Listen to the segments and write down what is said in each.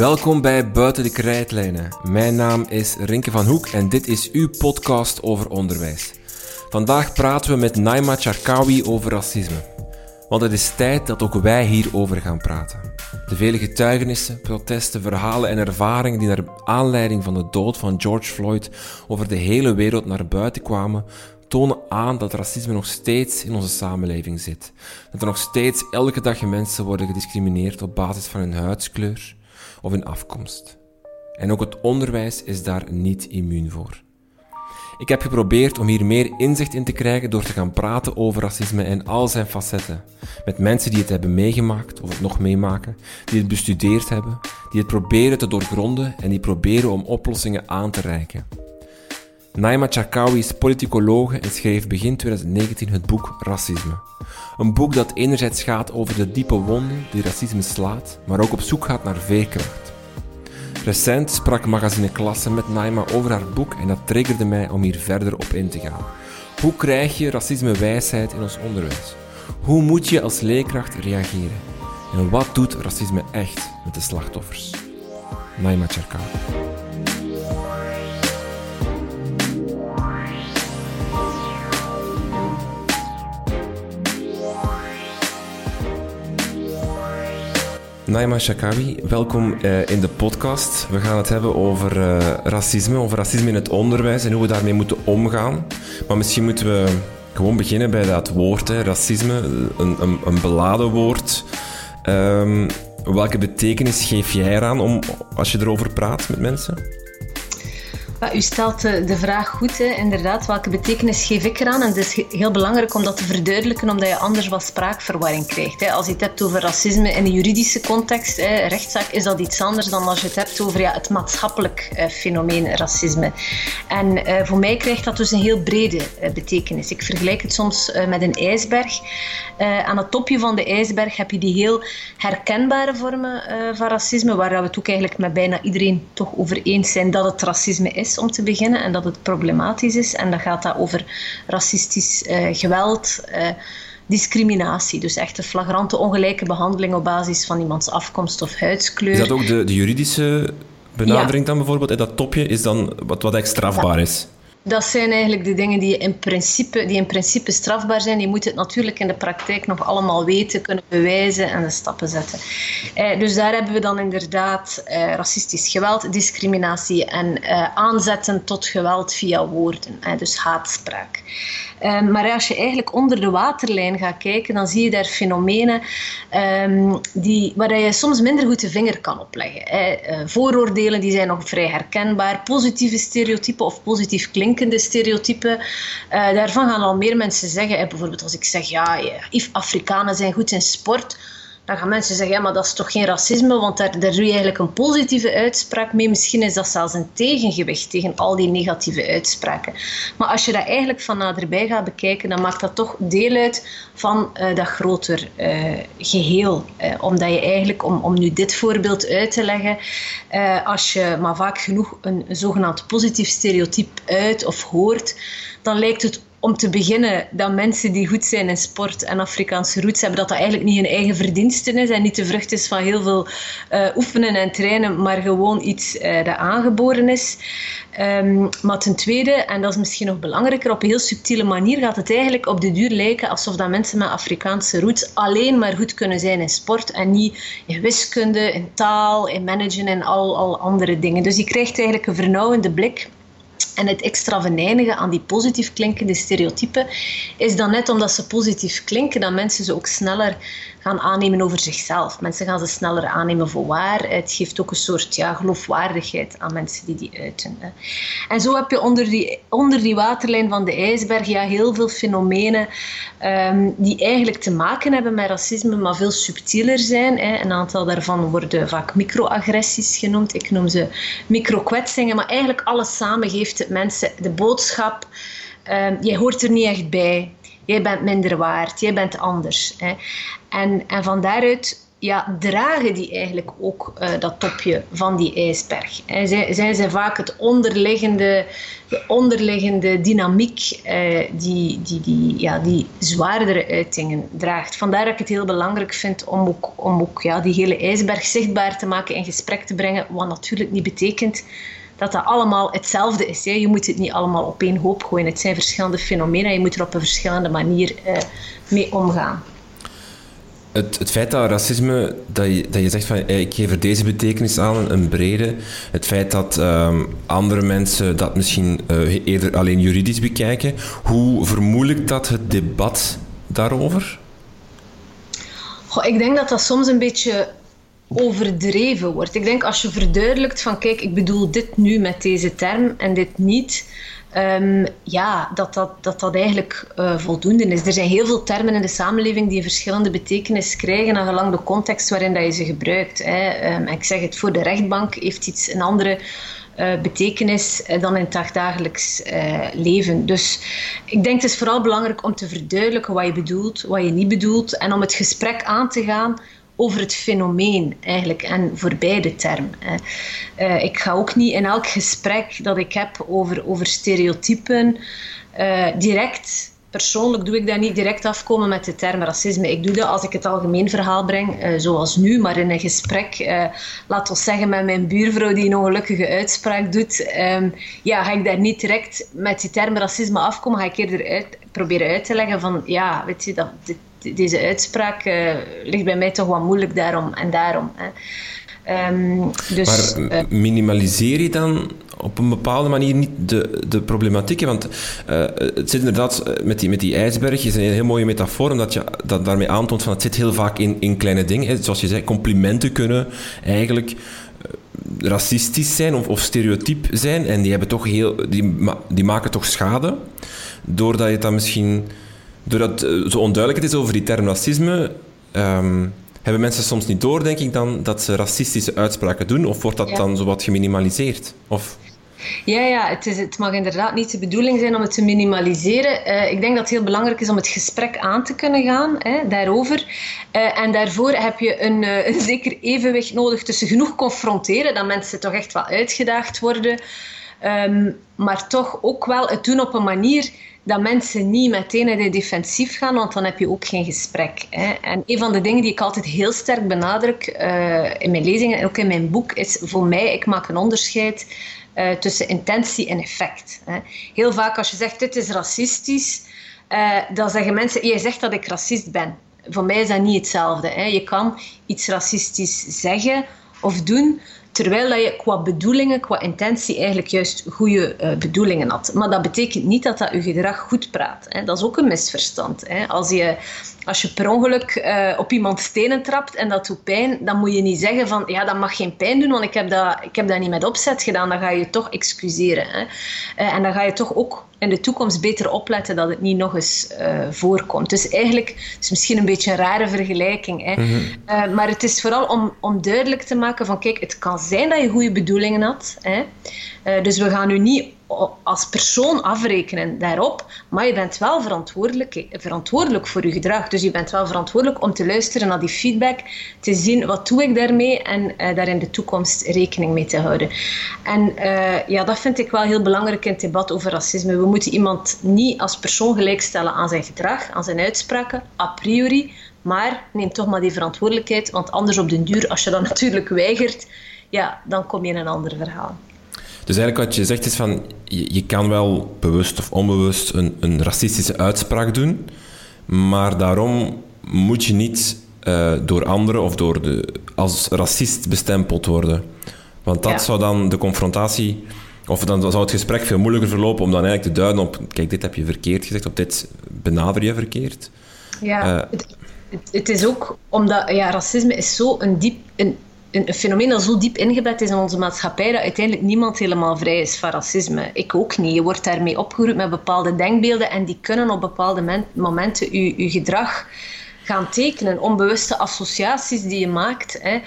Welkom bij Buiten de Krijtlijnen. Mijn naam is Rinke van Hoek en dit is uw podcast over onderwijs. Vandaag praten we met Naima Charkawi over racisme. Want het is tijd dat ook wij hierover gaan praten. De vele getuigenissen, protesten, verhalen en ervaringen die naar aanleiding van de dood van George Floyd over de hele wereld naar buiten kwamen, tonen aan dat racisme nog steeds in onze samenleving zit. Dat er nog steeds elke dag mensen worden gediscrimineerd op basis van hun huidskleur of hun afkomst. En ook het onderwijs is daar niet immuun voor. Ik heb geprobeerd om hier meer inzicht in te krijgen door te gaan praten over racisme en al zijn facetten. Met mensen die het hebben meegemaakt of het nog meemaken, die het bestudeerd hebben, die het proberen te doorgronden en die proberen om oplossingen aan te reiken. Naima Chakawi is politicologe en schreef begin 2019 het boek Racisme. Een boek dat enerzijds gaat over de diepe wonden die racisme slaat, maar ook op zoek gaat naar veerkracht. Recent sprak magazine Klasse met Naima over haar boek en dat triggerde mij om hier verder op in te gaan. Hoe krijg je racisme-wijsheid in ons onderwijs? Hoe moet je als leerkracht reageren? En wat doet racisme echt met de slachtoffers? Naima Chakawi. Naima Shakawi, welkom uh, in de podcast. We gaan het hebben over uh, racisme, over racisme in het onderwijs en hoe we daarmee moeten omgaan. Maar misschien moeten we gewoon beginnen bij dat woord, hè, racisme, een, een, beladen woord. Um, welke betekenis geef jij eraan om, als je erover praat met mensen? U stelt de vraag goed, hè. inderdaad. Welke betekenis geef ik eraan? En het is heel belangrijk om dat te verduidelijken, omdat je anders wat spraakverwarring krijgt. Hè. Als je het hebt over racisme in de juridische context, hè, rechtszaak, is dat iets anders dan als je het hebt over ja, het maatschappelijk eh, fenomeen racisme. En eh, voor mij krijgt dat dus een heel brede eh, betekenis. Ik vergelijk het soms eh, met een ijsberg. Eh, aan het topje van de ijsberg heb je die heel herkenbare vormen eh, van racisme, waar we het ook eigenlijk met bijna iedereen toch over eens zijn dat het racisme is om te beginnen en dat het problematisch is. En dan gaat dat over racistisch uh, geweld, uh, discriminatie. Dus echt een flagrante ongelijke behandeling op basis van iemands afkomst of huidskleur. Is dat ook de, de juridische benadering ja. dan bijvoorbeeld? En dat topje is dan wat, wat echt strafbaar ja. is? Dat zijn eigenlijk de dingen die in, principe, die in principe strafbaar zijn. Je moet het natuurlijk in de praktijk nog allemaal weten, kunnen bewijzen en de stappen zetten. Eh, dus daar hebben we dan inderdaad eh, racistisch geweld, discriminatie en eh, aanzetten tot geweld via woorden, dus haatspraak. Um, maar als je eigenlijk onder de waterlijn gaat kijken, dan zie je daar fenomenen um, die, waar je soms minder goed de vinger kan opleggen. Uh, vooroordelen die zijn nog vrij herkenbaar. Positieve stereotypen of positief klinkende stereotypen. Uh, daarvan gaan al meer mensen zeggen. Bijvoorbeeld als ik zeg, ja, Afrikanen zijn goed in sport dan gaan mensen zeggen, ja, maar dat is toch geen racisme, want daar, daar doe je eigenlijk een positieve uitspraak mee. Misschien is dat zelfs een tegengewicht tegen al die negatieve uitspraken. Maar als je dat eigenlijk van naderbij gaat bekijken, dan maakt dat toch deel uit van uh, dat groter uh, geheel. Uh, omdat je eigenlijk, om, om nu dit voorbeeld uit te leggen, als je maar vaak genoeg een, een zogenaamd positief stereotype uit of hoort, dan lijkt het om te beginnen dat mensen die goed zijn in sport en Afrikaanse roots hebben, dat dat eigenlijk niet hun eigen verdienste is en niet de vrucht is van heel veel uh, oefenen en trainen, maar gewoon iets uh, dat aangeboren is. Um, maar ten tweede, en dat is misschien nog belangrijker, op een heel subtiele manier gaat het eigenlijk op de duur lijken alsof dat mensen met Afrikaanse roots alleen maar goed kunnen zijn in sport en niet in wiskunde, in taal, in managen en al, al andere dingen. Dus je krijgt eigenlijk een vernauwende blik en het extra venijnige aan die positief klinkende stereotypen is dan net omdat ze positief klinken, dat mensen ze ook sneller gaan aannemen over zichzelf. Mensen gaan ze sneller aannemen voor waar. Het geeft ook een soort ja, geloofwaardigheid aan mensen die die uiten. En zo heb je onder die, onder die waterlijn van de ijsberg ja, heel veel fenomenen um, die eigenlijk te maken hebben met racisme, maar veel subtieler zijn. Hè. Een aantal daarvan worden vaak microagressies genoemd. Ik noem ze microkwetsingen, maar eigenlijk alles samen geeft het mensen de boodschap: um, jij hoort er niet echt bij. Jij bent minder waard, jij bent anders. Hè. En, en van daaruit ja, dragen die eigenlijk ook uh, dat topje van die ijsberg? En zijn, ze vaak het onderliggende, de onderliggende dynamiek uh, die, die, die, ja, die zwaardere uitingen draagt? Vandaar dat ik het heel belangrijk vind om ook, om ook ja, die hele ijsberg zichtbaar te maken, in gesprek te brengen, wat natuurlijk niet betekent dat dat allemaal hetzelfde is. Hè. Je moet het niet allemaal op één hoop gooien. Het zijn verschillende fenomenen en je moet er op een verschillende manier uh, mee omgaan het, het feit dat racisme, dat je, dat je zegt van ik geef er deze betekenis aan, een brede. Het feit dat um, andere mensen dat misschien uh, eerder alleen juridisch bekijken. Hoe vermoeilijkt dat het debat daarover? Goh, ik denk dat dat soms een beetje overdreven wordt. Ik denk als je verduidelijkt van kijk, ik bedoel dit nu met deze term en dit niet Um, ja, dat dat, dat, dat eigenlijk uh, voldoende is. Er zijn heel veel termen in de samenleving die een verschillende betekenis krijgen, naar gelang de context waarin dat je ze gebruikt. Hè. Um, ik zeg het voor de rechtbank heeft iets een andere uh, betekenis uh, dan in het dagelijks leven. Dus ik denk het is vooral belangrijk om te verduidelijken wat je bedoelt, wat je niet bedoelt, en om het gesprek aan te gaan over het fenomeen eigenlijk en voorbij de term. Uh, ik ga ook niet in elk gesprek dat ik heb over, over stereotypen uh, direct persoonlijk doe ik dat niet direct afkomen met de term racisme. Ik doe dat als ik het algemeen verhaal breng, uh, zoals nu, maar in een gesprek, laat ons zeggen met mijn buurvrouw die een ongelukkige uitspraak doet, um, ja, ga ik daar niet direct met die term racisme afkomen, ga ik eerder uit, proberen uit te leggen van, ja, weet je, dat, dit, deze uitspraak uh, ligt bij mij toch wat moeilijk daarom en daarom. Hè. Um, dus, maar uh, minimaliseer je dan op een bepaalde manier niet de, de problematiek? Want uh, het zit inderdaad met die, met die ijsberg, is een heel mooie metafoor, omdat je dat daarmee aantoont van het zit heel vaak in, in kleine dingen. Hè. Zoals je zei, complimenten kunnen eigenlijk racistisch zijn of, of stereotyp zijn en die, hebben toch heel, die, die maken toch schade, doordat je het dan misschien doordat het eh, zo onduidelijk is over die term racisme, um, hebben mensen soms niet door, denk ik, dan dat ze racistische uitspraken doen? Of wordt dat dan zo wat geminimaliseerd? Of... Ja, ja het, is, het mag inderdaad niet de bedoeling zijn om het te minimaliseren. Uh, ik denk dat het heel belangrijk is om het gesprek aan te kunnen gaan hè, daarover. Uh, en daarvoor heb je een, uh, een zeker evenwicht nodig tussen genoeg confronteren, dat mensen toch echt wel uitgedaagd worden, um, maar toch ook wel het doen op een manier dat mensen niet meteen in de defensief gaan, want dan heb je ook geen gesprek. Hè. En een van de dingen die ik altijd heel sterk benadruk uh, in mijn lezingen en ook in mijn boek, is voor mij, ik maak een onderscheid uh, tussen intentie en effect. Hè. Heel vaak als je zegt, dit is racistisch, uh, dan zeggen mensen, je zegt dat ik racist ben. Voor mij is dat niet hetzelfde. Hè. Je kan iets racistisch zeggen of doen, Terwijl dat je qua bedoelingen, qua intentie eigenlijk juist goede uh, bedoelingen had. Maar dat betekent niet dat dat je gedrag goed praat. Hè. Dat is ook een misverstand. Hè. Als, je, als je per ongeluk uh, op iemand stenen trapt en dat doet pijn, dan moet je niet zeggen van ja, dat mag geen pijn doen, want ik heb dat, ik heb dat niet met opzet gedaan. Dan ga je toch excuseren. Hè. Uh, en dan ga je toch ook in de toekomst beter opletten dat het niet nog eens uh, voorkomt. Dus eigenlijk is het misschien een beetje een rare vergelijking. Hè. Mm -hmm. uh, maar het is vooral om, om duidelijk te maken van kijk, het kan zijn dat je goede bedoelingen had. Hè. Dus we gaan nu niet als persoon afrekenen daarop, maar je bent wel verantwoordelijk, verantwoordelijk voor je gedrag. Dus je bent wel verantwoordelijk om te luisteren naar die feedback, te zien wat doe ik daarmee en uh, daar in de toekomst rekening mee te houden. En uh, ja, dat vind ik wel heel belangrijk in het debat over racisme. We moeten iemand niet als persoon gelijkstellen aan zijn gedrag, aan zijn uitspraken, a priori, maar neem toch maar die verantwoordelijkheid, want anders op den duur, als je dat natuurlijk weigert, ja, dan kom je in een ander verhaal. Dus eigenlijk wat je zegt is van, je, je kan wel bewust of onbewust een, een, racistische uitspraak doen, maar daarom moet je niet uh, door anderen of door de, als racist bestempeld worden. Want dat ja. zou dan de confrontatie, of dan zou het gesprek veel moeilijker verlopen om dan eigenlijk te duiden op, kijk, dit heb je verkeerd gezegd, of dit benader je verkeerd. Ja, uh, het, het, het, is ook omdat ja, racisme is zo een diep, een een, fenomeen dat zo diep ingebed is in onze maatschappij dat uiteindelijk niemand helemaal vrij is van racisme. Ik ook niet. Je wordt daarmee opgeroepen met bepaalde denkbeelden en die kunnen op bepaalde momenten je, gedrag gaan tekenen. Onbewuste associaties die je maakt. Hè.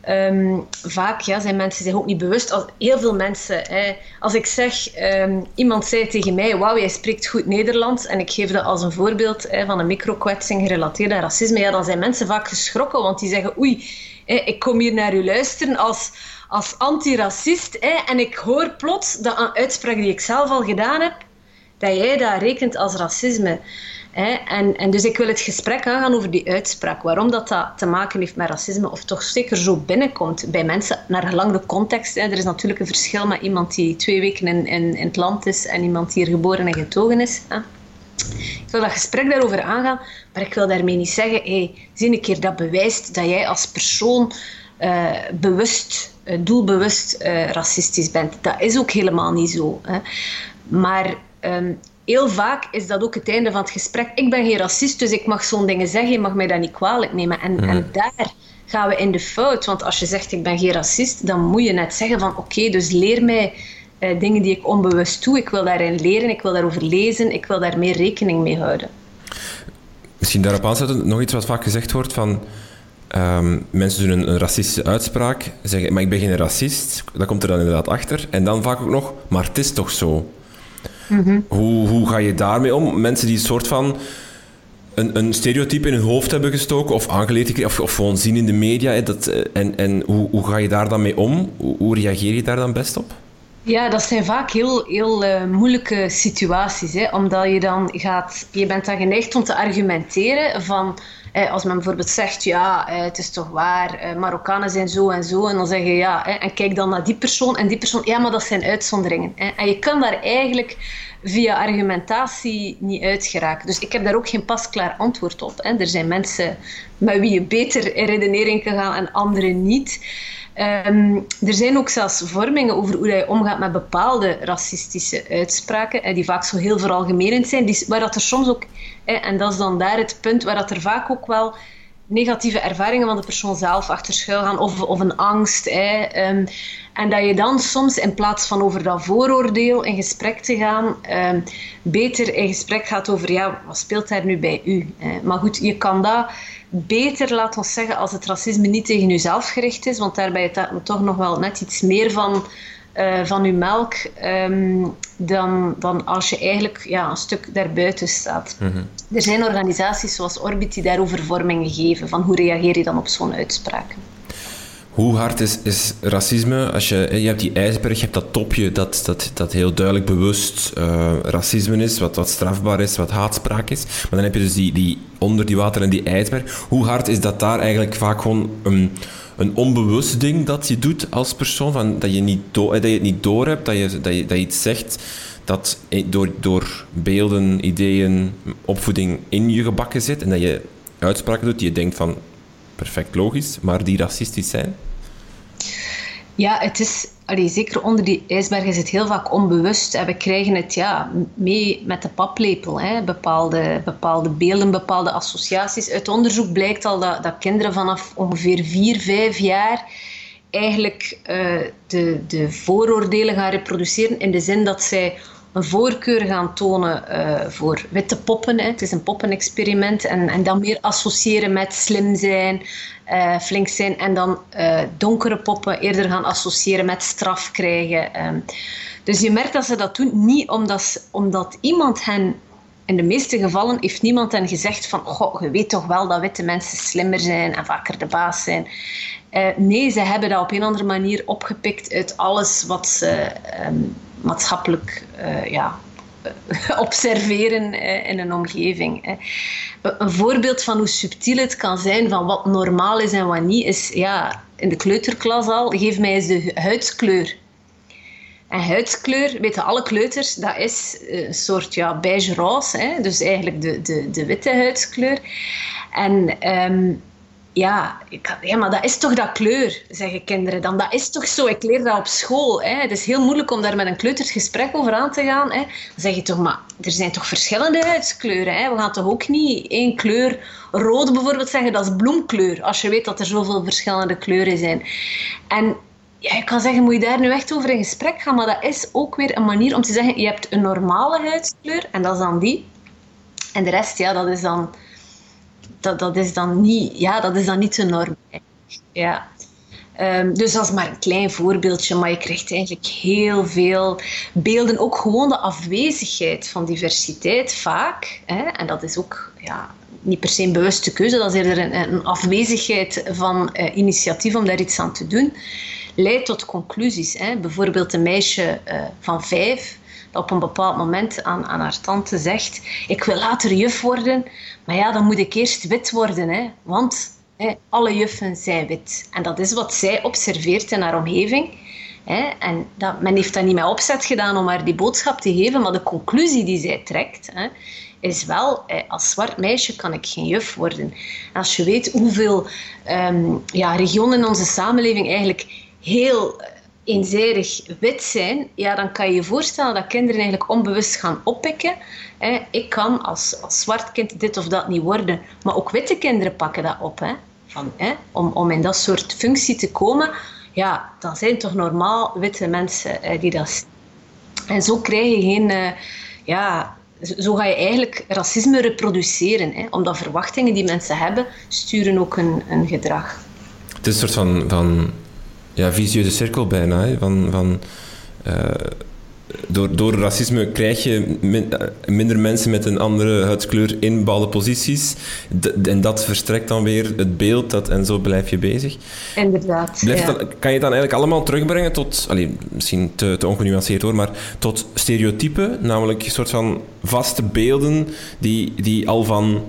Ehm, vaak ja, zijn mensen zich ook niet bewust. Heel veel mensen, hè, als ik zeg, ehm, iemand zei tegen mij, wauw, jij spreekt goed Nederlands, en ik geef dat als een voorbeeld hè, van een microkwetsing gerelateerd aan racisme, ja, dan zijn mensen vaak geschrokken, want die zeggen, oei, ik kom hier naar u luisteren als, als antiracist, en ik hoor plots dat uitspraak die ik zelf al gedaan heb, dat jij dat rekent als racisme. En, en dus ik wil het gesprek aangaan over die uitspraak. Waarom dat, dat te maken heeft met racisme, of toch zeker zo binnenkomt bij mensen, naar gelang de context. Er is natuurlijk een verschil met iemand die twee weken in, in, in het land is en iemand die hier geboren en getogen is. Ik wil dat gesprek daarover aangaan, maar ik wil daarmee niet zeggen, hey, zie een keer dat bewijst dat jij als persoon uh, bewust, uh, doelbewust uh, racistisch bent. Dat is ook helemaal niet zo. Hè. Maar um, heel vaak is dat ook het einde van het gesprek. Ik ben geen racist, dus ik mag zo'n dingen zeggen. Je mag mij dat niet kwalijk nemen. En, en daar gaan we in de fout. Want als je zegt ik ben geen racist, dan moet je net zeggen van oké, dus leer mij uh, dingen die ik onbewust doe. Ik wil daarin leren, ik wil daarover lezen, ik wil daar meer rekening mee houden. Misschien daarop aansluiten, nog iets wat vaak gezegd wordt van... Um, mensen doen een, een, racistische uitspraak, zeggen, maar ik ben geen racist. Dat komt er dan inderdaad achter. En dan vaak ook nog, maar het is toch zo. Mhm. hoe, hoe ga je daarmee om? Mensen die een soort van een, een stereotype in hun hoofd hebben gestoken of aangeleerd of, of gewoon zien in de media. Dat, eh, en en hoe, hoe ga je daar dan mee om? Hoe, hoe reageer je daar dan best op? Ja, dat zijn vaak heel, heel uh, moeilijke situaties. Hè? Omdat je dan gaat... Je bent dan geneigd om te argumenteren van... Eh, als men bijvoorbeeld zegt, ja, eh, het is toch waar, eh, Marokkanen zijn zo en zo. En dan zeg je, ja, en kijk dan naar die persoon en die persoon. Ja, maar dat zijn uitzonderingen. En je kan daar eigenlijk via argumentatie niet uitgeraken. Dus ik heb daar ook geen pasklaar antwoord op. Er zijn mensen met wie je beter in redenering kan gaan en anderen niet. Ehm, er zijn ook zelfs vormingen over hoe je omgaat met bepaalde racistische uitspraken, die vaak zo heel veralgemenend zijn, die, waar dat er soms ook, en dat is dan daar het punt, waar dat er vaak ook wel negatieve ervaringen van de persoon zelf achter schuil gaan, of, of een angst. Ehm, en dat je dan soms in plaats van over dat vooroordeel in gesprek te gaan, ehm, beter in gesprek gaat over, ja, wat speelt daar nu bij u? Maar goed, je kan dat beter, laat ons zeggen, als het racisme niet tegen jezelf gericht is, want daarbij het toch nog wel net iets meer van, uh, van je melk um, dan, dan als je eigenlijk ja, een stuk daarbuiten staat. Mhm. Er zijn organisaties zoals Orbit die daarover vormingen geven, van hoe reageer je dan op zo'n uitspraak. Hoe hard is, is racisme? Als je, je hebt die ijsberg, je hebt dat topje dat, dat, dat heel duidelijk bewust uh, racisme is, wat, wat strafbaar is, wat haatspraak is. Maar dan heb je dus die, die onder die water en die ijsberg. Hoe hard is dat daar eigenlijk vaak gewoon een, een onbewust ding dat je doet als persoon? Van, dat, je niet dat je het niet doorhebt, dat je, dat je, dat je iets zegt dat door, door beelden, ideeën, opvoeding in je gebakken zit en dat je uitspraken doet die je denkt van perfect logisch, maar die racistisch zijn? Ja, het is, allee, zeker onder die ijsberg is het heel vaak onbewust. En we krijgen het ja, mee met de paplepel. Hè. Bepaalde, bepaalde beelden, bepaalde associaties. Uit onderzoek blijkt al dat, dat kinderen vanaf ongeveer 4, 5 jaar eigenlijk uh, de, de vooroordelen gaan reproduceren. In de zin dat zij een voorkeur gaan tonen uh, voor witte poppen. Hè. Het is een poppenexperiment. En, en dan meer associëren met slim zijn, uh, flink zijn. En dan uh, donkere poppen eerder gaan associëren met straf krijgen. Um, dus je merkt dat ze dat doen niet omdat, omdat iemand hen in de meeste gevallen heeft niemand hen gezegd van goh, je weet toch wel dat witte mensen slimmer zijn en vaker de baas zijn. Nee, ze hebben dat op een andere manier opgepikt uit alles wat ze um, maatschappelijk uh, ja, observeren uh, in een omgeving. Een voorbeeld van hoe subtiel het kan zijn van wat normaal is en wat niet, is ja, in de kleuterklas al, geef mij eens de huidskleur. En huidskleur, weten alle kleuters, dat is een soort ja, beige-roze, hè? dus eigenlijk de, de, de witte huidskleur. En um, ja, ik, ja, maar dat is toch dat kleur, zeggen kinderen dan. Dat is toch zo, ik leer dat op school. Hè. Het is heel moeilijk om daar met een kleuter gesprek over aan te gaan. Hè. Dan zeg je toch, maar er zijn toch verschillende huidskleuren. Hè. We gaan toch ook niet één kleur, rood bijvoorbeeld, zeggen dat is bloemkleur. Als je weet dat er zoveel verschillende kleuren zijn. En ja, kan zeggen, moet je daar nu echt over in gesprek gaan? Maar dat is ook weer een manier om te zeggen, je hebt een normale huidskleur en dat is dan die. En de rest, ja, dat is dan dat, dat, is dan niet, ja, dat is dan niet de norm. Ja. Ehm, dus dat is maar een klein voorbeeldje, maar je krijgt eigenlijk heel veel beelden. Ook gewoon de afwezigheid van diversiteit vaak. Hè? En dat is ook ja, niet per se een bewuste keuze, dat is eerder een, een afwezigheid van uh, initiatief om daar iets aan te doen. Leidt tot conclusies. Hè? Bijvoorbeeld een meisje uh, van vijf op een bepaald moment aan, aan haar tante zegt: Ik wil later juf worden, maar ja, dan moet ik eerst wit worden, hè? want alle juffen zijn wit. En dat is wat zij observeert in haar omgeving. En dat, men heeft dat niet met opzet gedaan om haar die boodschap te geven, maar de conclusie die zij trekt, is wel, als zwart meisje kan ik geen juf worden. als je weet hoeveel um, ja, regionen in onze samenleving eigenlijk heel eenzijdig wit zijn, ja, dan kan je je voorstellen dat kinderen eigenlijk onbewust gaan oppikken. ik kan als, als zwart kind dit of dat niet worden, maar ook witte kinderen pakken dat op. Hè? Van, om, om in dat soort functie te komen, ja, dan zijn toch normaal witte mensen die dat En zo krijg je geen... Uh, ja, zo ga je eigenlijk racisme reproduceren. Hè? Omdat verwachtingen die mensen hebben, sturen ook een, een gedrag. Het is een soort van, van ja, vicieuze cirkel bijna. Hè? Van, van, uh, door, door racisme krijg je eh, minder mensen met een andere huidskleur in bepaalde posities. en dat verstrekt dan weer het beeld dat, en zo blijf je bezig. Inderdaad. ja. dan, kan je het dan eigenlijk allemaal terugbrengen tot, allez, misschien te, te ongenuanceerd hoor, maar tot stereotypen, namelijk een soort van vaste beelden die, die al van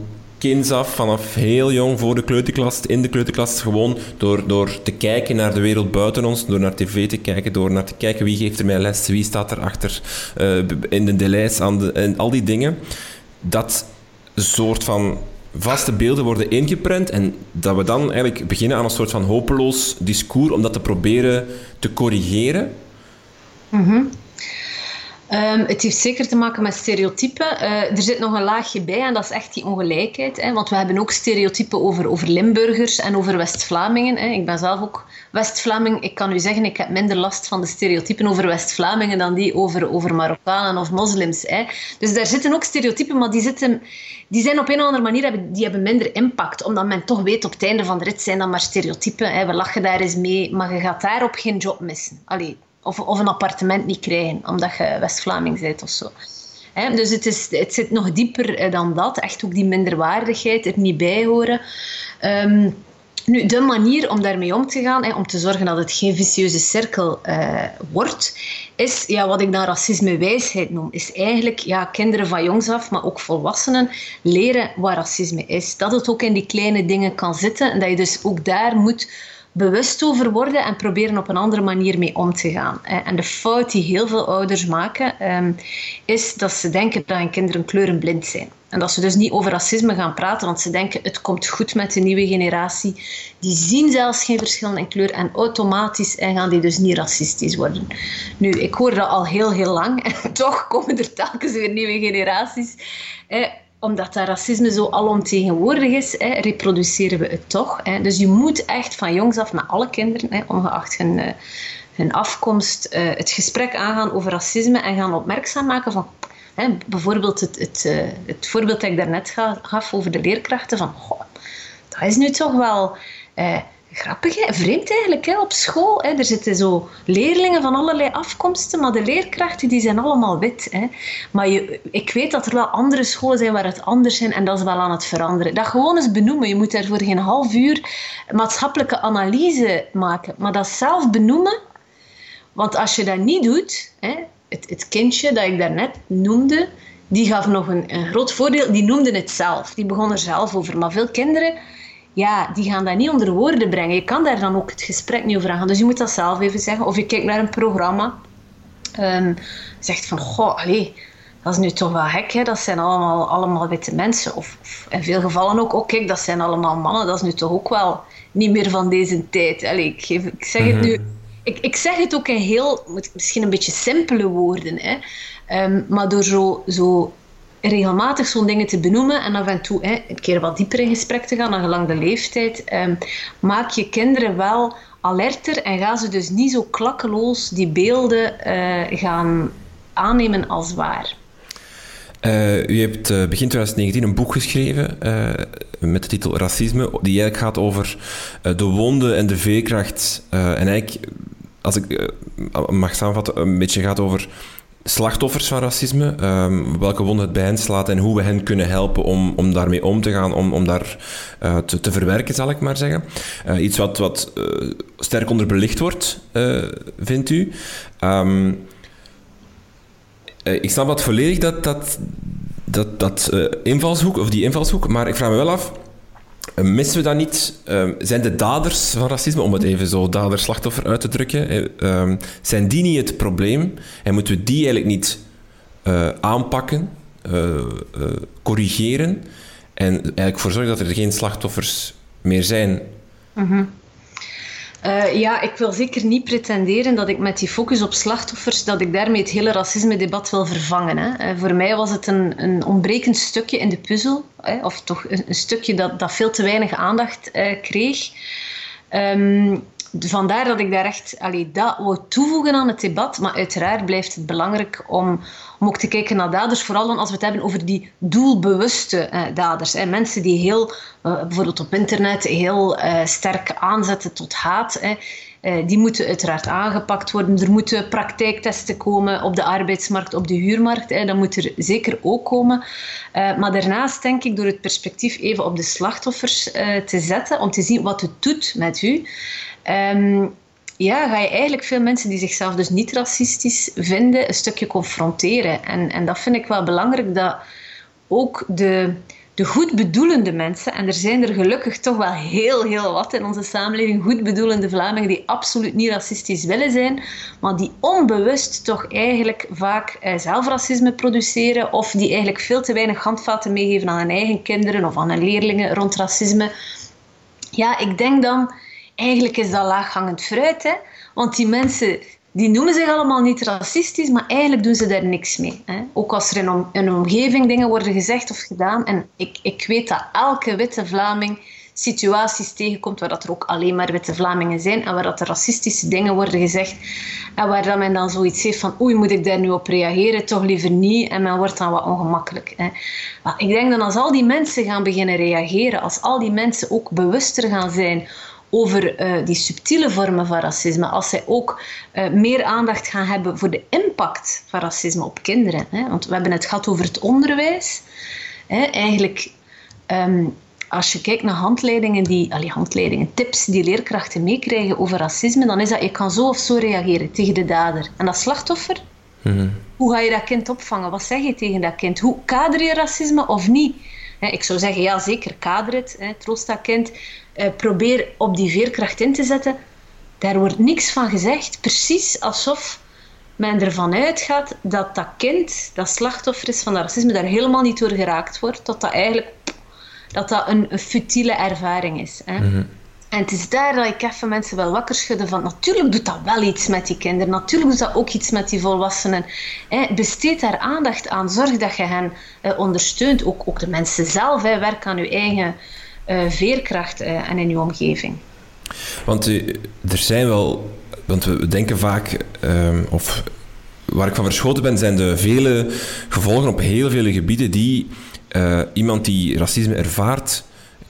kinds af, vanaf heel jong voor de kleuterklas, in de kleuterklas, gewoon door, door te kijken naar de wereld buiten ons, door naar tv te kijken, door naar te kijken wie geeft er mij les, wie staat er achter uh, in de delays aan en al die dingen. Dat soort van vaste beelden worden ingeprent en dat we dan eigenlijk beginnen aan een soort van hopeloos discours om dat te proberen te corrigeren. Mm Um, het heeft zeker te maken met stereotypen. Uh, er zit nog een laagje bij en dat is echt die ongelijkheid. Hè, want we hebben ook stereotypen over, over Limburgers en over West-Vlamingen. Ik ben zelf ook West-Vlaming. Ik kan u zeggen, ik heb minder last van de stereotypen over West-Vlamingen dan die over, over Marokkanen of moslims. Hè. Dus daar zitten ook stereotypen, maar die, zitten, die zijn op een of andere manier die hebben minder impact. Omdat men toch weet, op het einde van de rit zijn dat maar stereotypen. Hè. We lachen daar eens mee, maar je gaat daarop geen job missen. Allee, of, of een appartement niet krijgen, omdat je West-Vlaming bent of zo. dus het, is, het zit nog dieper eh, dan dat. Echt ook die minderwaardigheid, het niet bijhoren. Um, nu, de manier om daarmee om te gaan, om te zorgen dat het geen vicieuze cirkel uh, wordt, is ja, wat ik dan racisme-wijsheid noem. Is eigenlijk ja, kinderen van jongs af, maar ook volwassenen, leren wat racisme is. Dat het ook in die kleine dingen kan zitten en dat je dus ook daar moet bewust over worden en proberen op een andere manier mee om te gaan. En de fout die heel veel ouders maken, ehm, is dat ze denken dat hun kinderen kleurenblind zijn. En dat ze dus niet over racisme gaan praten, want ze denken het komt goed met de nieuwe generatie. Die zien zelfs geen verschillen in kleur en automatisch gaan die dus niet racistisch worden. Nu, ik hoor dat al heel, heel lang en toch komen er telkens weer nieuwe generaties omdat dat racisme zo alomtegenwoordig is, hè, reproduceren we het toch. Hè. Dus je moet echt van jongs af met alle kinderen, hè, ongeacht hun, uh, hun afkomst, uh, het gesprek aangaan over racisme en gaan opmerkzaam maken van... Hè, bijvoorbeeld het, het, uh, het voorbeeld dat ik daarnet gaf over de leerkrachten. Van, goh, dat is nu toch wel grappig, hè? vreemd eigenlijk hè? op school. Hè? Er zitten zo leerlingen van allerlei afkomsten, maar de leerkrachten die zijn allemaal wit. Hè? Maar je, ik weet dat er wel andere scholen zijn waar het anders is en dat is wel aan het veranderen. Dat gewoon eens benoemen. Je moet daarvoor geen half uur maatschappelijke analyse maken, maar dat zelf benoemen. Want als je dat niet doet, hè, het, het kindje dat ik daarnet noemde, die gaf nog een, een groot voordeel. Die noemde het zelf. Die begon er zelf over. Maar veel kinderen ja, die gaan dat niet onder woorden brengen. Je kan daar dan ook het gesprek niet over aan gaan. Dus je moet dat zelf even zeggen. Of je kijkt naar een programma. Um, zegt van, goh, allee, dat is nu toch wel gek. Hè? Dat zijn allemaal, allemaal witte mensen. Of, of, in veel gevallen ook, oh kijk, dat zijn allemaal mannen. Dat is nu toch ook wel niet meer van deze tijd. Allee, ik, geef, ik zeg het nu... Mhm. Ik, ik zeg het ook in heel, misschien een beetje simpele woorden. Hè? Ehm, maar door zo, zo regelmatig zo'n dingen te benoemen en af en toe hè, een keer wat dieper in gesprek te gaan, gelang de leeftijd, um, maak je kinderen wel alerter en gaan ze dus niet zo klakkeloos die beelden uh, gaan aannemen als waar. Uh, u hebt uh, begin 2019 een boek geschreven met de titel Racisme, die eigenlijk gaat over de wonden en de veerkracht. en eigenlijk, als ik mag samenvatten, een beetje gaat over slachtoffers van racisme, um, welke wonden het bij hen slaat en hoe we hen kunnen helpen om, om daarmee om te gaan, om, om daar te, te, verwerken, zal ik maar zeggen. iets wat, wat sterk onderbelicht wordt, vindt u. Um, eh, ik snap wat volledig dat, dat, dat, dat invalshoek, of die invalshoek, maar ik vraag me wel af, missen we dat niet? Uh, zijn de daders van racisme, om het even zo dader-slachtoffer uit te drukken, ehm, zijn die niet het probleem? En moeten we die eigenlijk niet aanpakken, corrigeren en eigenlijk voor zorgen dat er geen slachtoffers meer zijn? Mm uh, ja, ik wil zeker niet pretenderen dat ik met die focus op slachtoffers, dat ik daarmee het hele racisme-debat wil vervangen. Hè. Uh, voor mij was het een, een ontbrekend stukje in de puzzel, hè, of toch een, een, stukje dat, dat veel te weinig aandacht uh, kreeg. Um, vandaar dat ik daar echt allee, dat wou toevoegen aan het debat. Maar uiteraard blijft het belangrijk om, om ook te kijken naar daders. Vooral dan als we het hebben over die doelbewuste eh, daders. Hè. Mensen die heel, uh, bijvoorbeeld op internet, heel uh, sterk aanzetten tot haat. Hè. Die moeten uiteraard aangepakt worden. Er moeten praktijktesten komen op de arbeidsmarkt, op de huurmarkt. Hè. Dat moet er zeker ook komen. Maar daarnaast denk ik door het perspectief even op de slachtoffers te zetten, om te zien wat het doet met u. Um, ja, ga je eigenlijk veel mensen die zichzelf dus niet racistisch vinden, een stukje confronteren. En, en dat vind ik wel belangrijk, dat ook de, de goedbedoelende mensen, en er zijn er gelukkig toch wel heel, heel wat in onze samenleving, goedbedoelende Vlamingen die absoluut niet racistisch willen zijn, maar die onbewust toch eigenlijk vaak eh, zelfracisme produceren of die eigenlijk veel te weinig handvaten meegeven aan hun eigen kinderen of aan hun leerlingen rond racisme. Ja, ik denk dan eigenlijk is dat laaghangend fruit. Hè? Want die mensen die noemen zich allemaal niet racistisch, maar eigenlijk doen ze daar niks mee. Hè? Ook als er in een omgeving dingen worden gezegd of gedaan. En ik, ik weet dat elke witte Vlaming situaties tegenkomt waar dat er ook alleen maar witte Vlamingen zijn en waar dat er racistische dingen worden gezegd en waar dat men dan zoiets heeft van oei, moet ik daar nu op reageren? Toch liever niet. En men wordt dan wat ongemakkelijk. Hè. Maar ik denk dat als al die mensen gaan beginnen reageren, als al die mensen ook bewuster gaan zijn over uh, die subtiele vormen van racisme, als zij ook uh, meer aandacht gaan hebben voor de impact van racisme op kinderen. Hè? Want we hebben het gehad over het onderwijs. Hè? Eigenlijk, um, als je kijkt naar handleidingen, die, allee, handleidingen, tips die leerkrachten meekrijgen over racisme, dan is dat je kan zo of zo reageren tegen de dader. En dat slachtoffer, mm hoe ga je dat kind opvangen? Wat zeg je tegen dat kind? Hoe kader je racisme of niet? Ik zou zeggen, ja zeker, kader het, troost dat kind. Eh, probeer op die veerkracht in te zetten. Daar wordt niks van gezegd. Precies alsof men ervan uitgaat dat dat kind, dat slachtoffer is van dat racisme, daar helemaal niet door geraakt wordt. Dat dat eigenlijk dat dat een, een futiele ervaring is. Hè. Mhm. En het is daar dat ik even mensen wel wakker schudden van natuurlijk doet dat wel iets met die kinderen, natuurlijk doet dat ook iets met die volwassenen. Hè, besteed daar aandacht aan, zorg dat je hen eh, ondersteunt, ook, ook de mensen zelf, hè, werk aan je eigen uh, veerkracht uh, en in je omgeving. Want uh, er zijn wel, want we denken vaak, ehm, of waar ik van verschoten ben, zijn de vele gevolgen op heel vele gebieden die iemand die racisme ervaart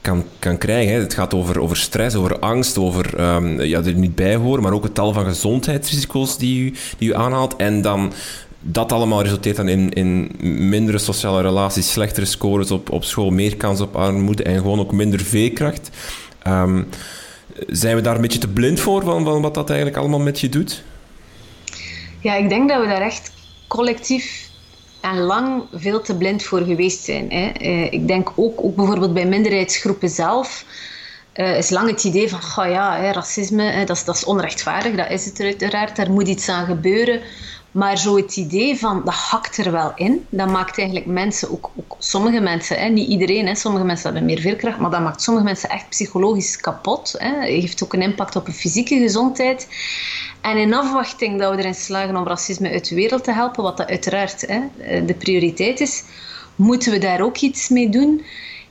kan, kan krijgen. Hè. Het gaat over, over stress, over angst, over um, ja, er niet bij horen, maar ook het tal van gezondheidsrisico's die u, die u aanhaalt. En dan dat allemaal resulteert dan in, in mindere sociale relaties, slechtere scores op, op school, meer kans op armoede en gewoon ook minder veerkracht. Um, zijn we daar een beetje te blind voor van, van wat dat eigenlijk allemaal met je doet? Ja, ik denk dat we daar echt collectief en lang veel te blind voor geweest zijn. Hè. Uh, ik denk ook, ook bijvoorbeeld bij minderheidsgroepen zelf. Uh, is lang het idee van, oh ja, hè, racisme, hè, dat, is, dat is onrechtvaardig, dat is het uiteraard, daar moet iets aan gebeuren. Maar zo het idee van dat hakt er wel in, dat maakt eigenlijk mensen, ook, ook sommige mensen, hè, niet iedereen, hè, sommige mensen hebben meer veerkracht, maar dat maakt sommige mensen echt psychologisch kapot. Hè. Heeft ook een impact op hun fysieke gezondheid. En in afwachting dat we erin slagen om racisme uit de wereld te helpen, wat dat uiteraard hè, de prioriteit is, moeten we daar ook iets mee doen.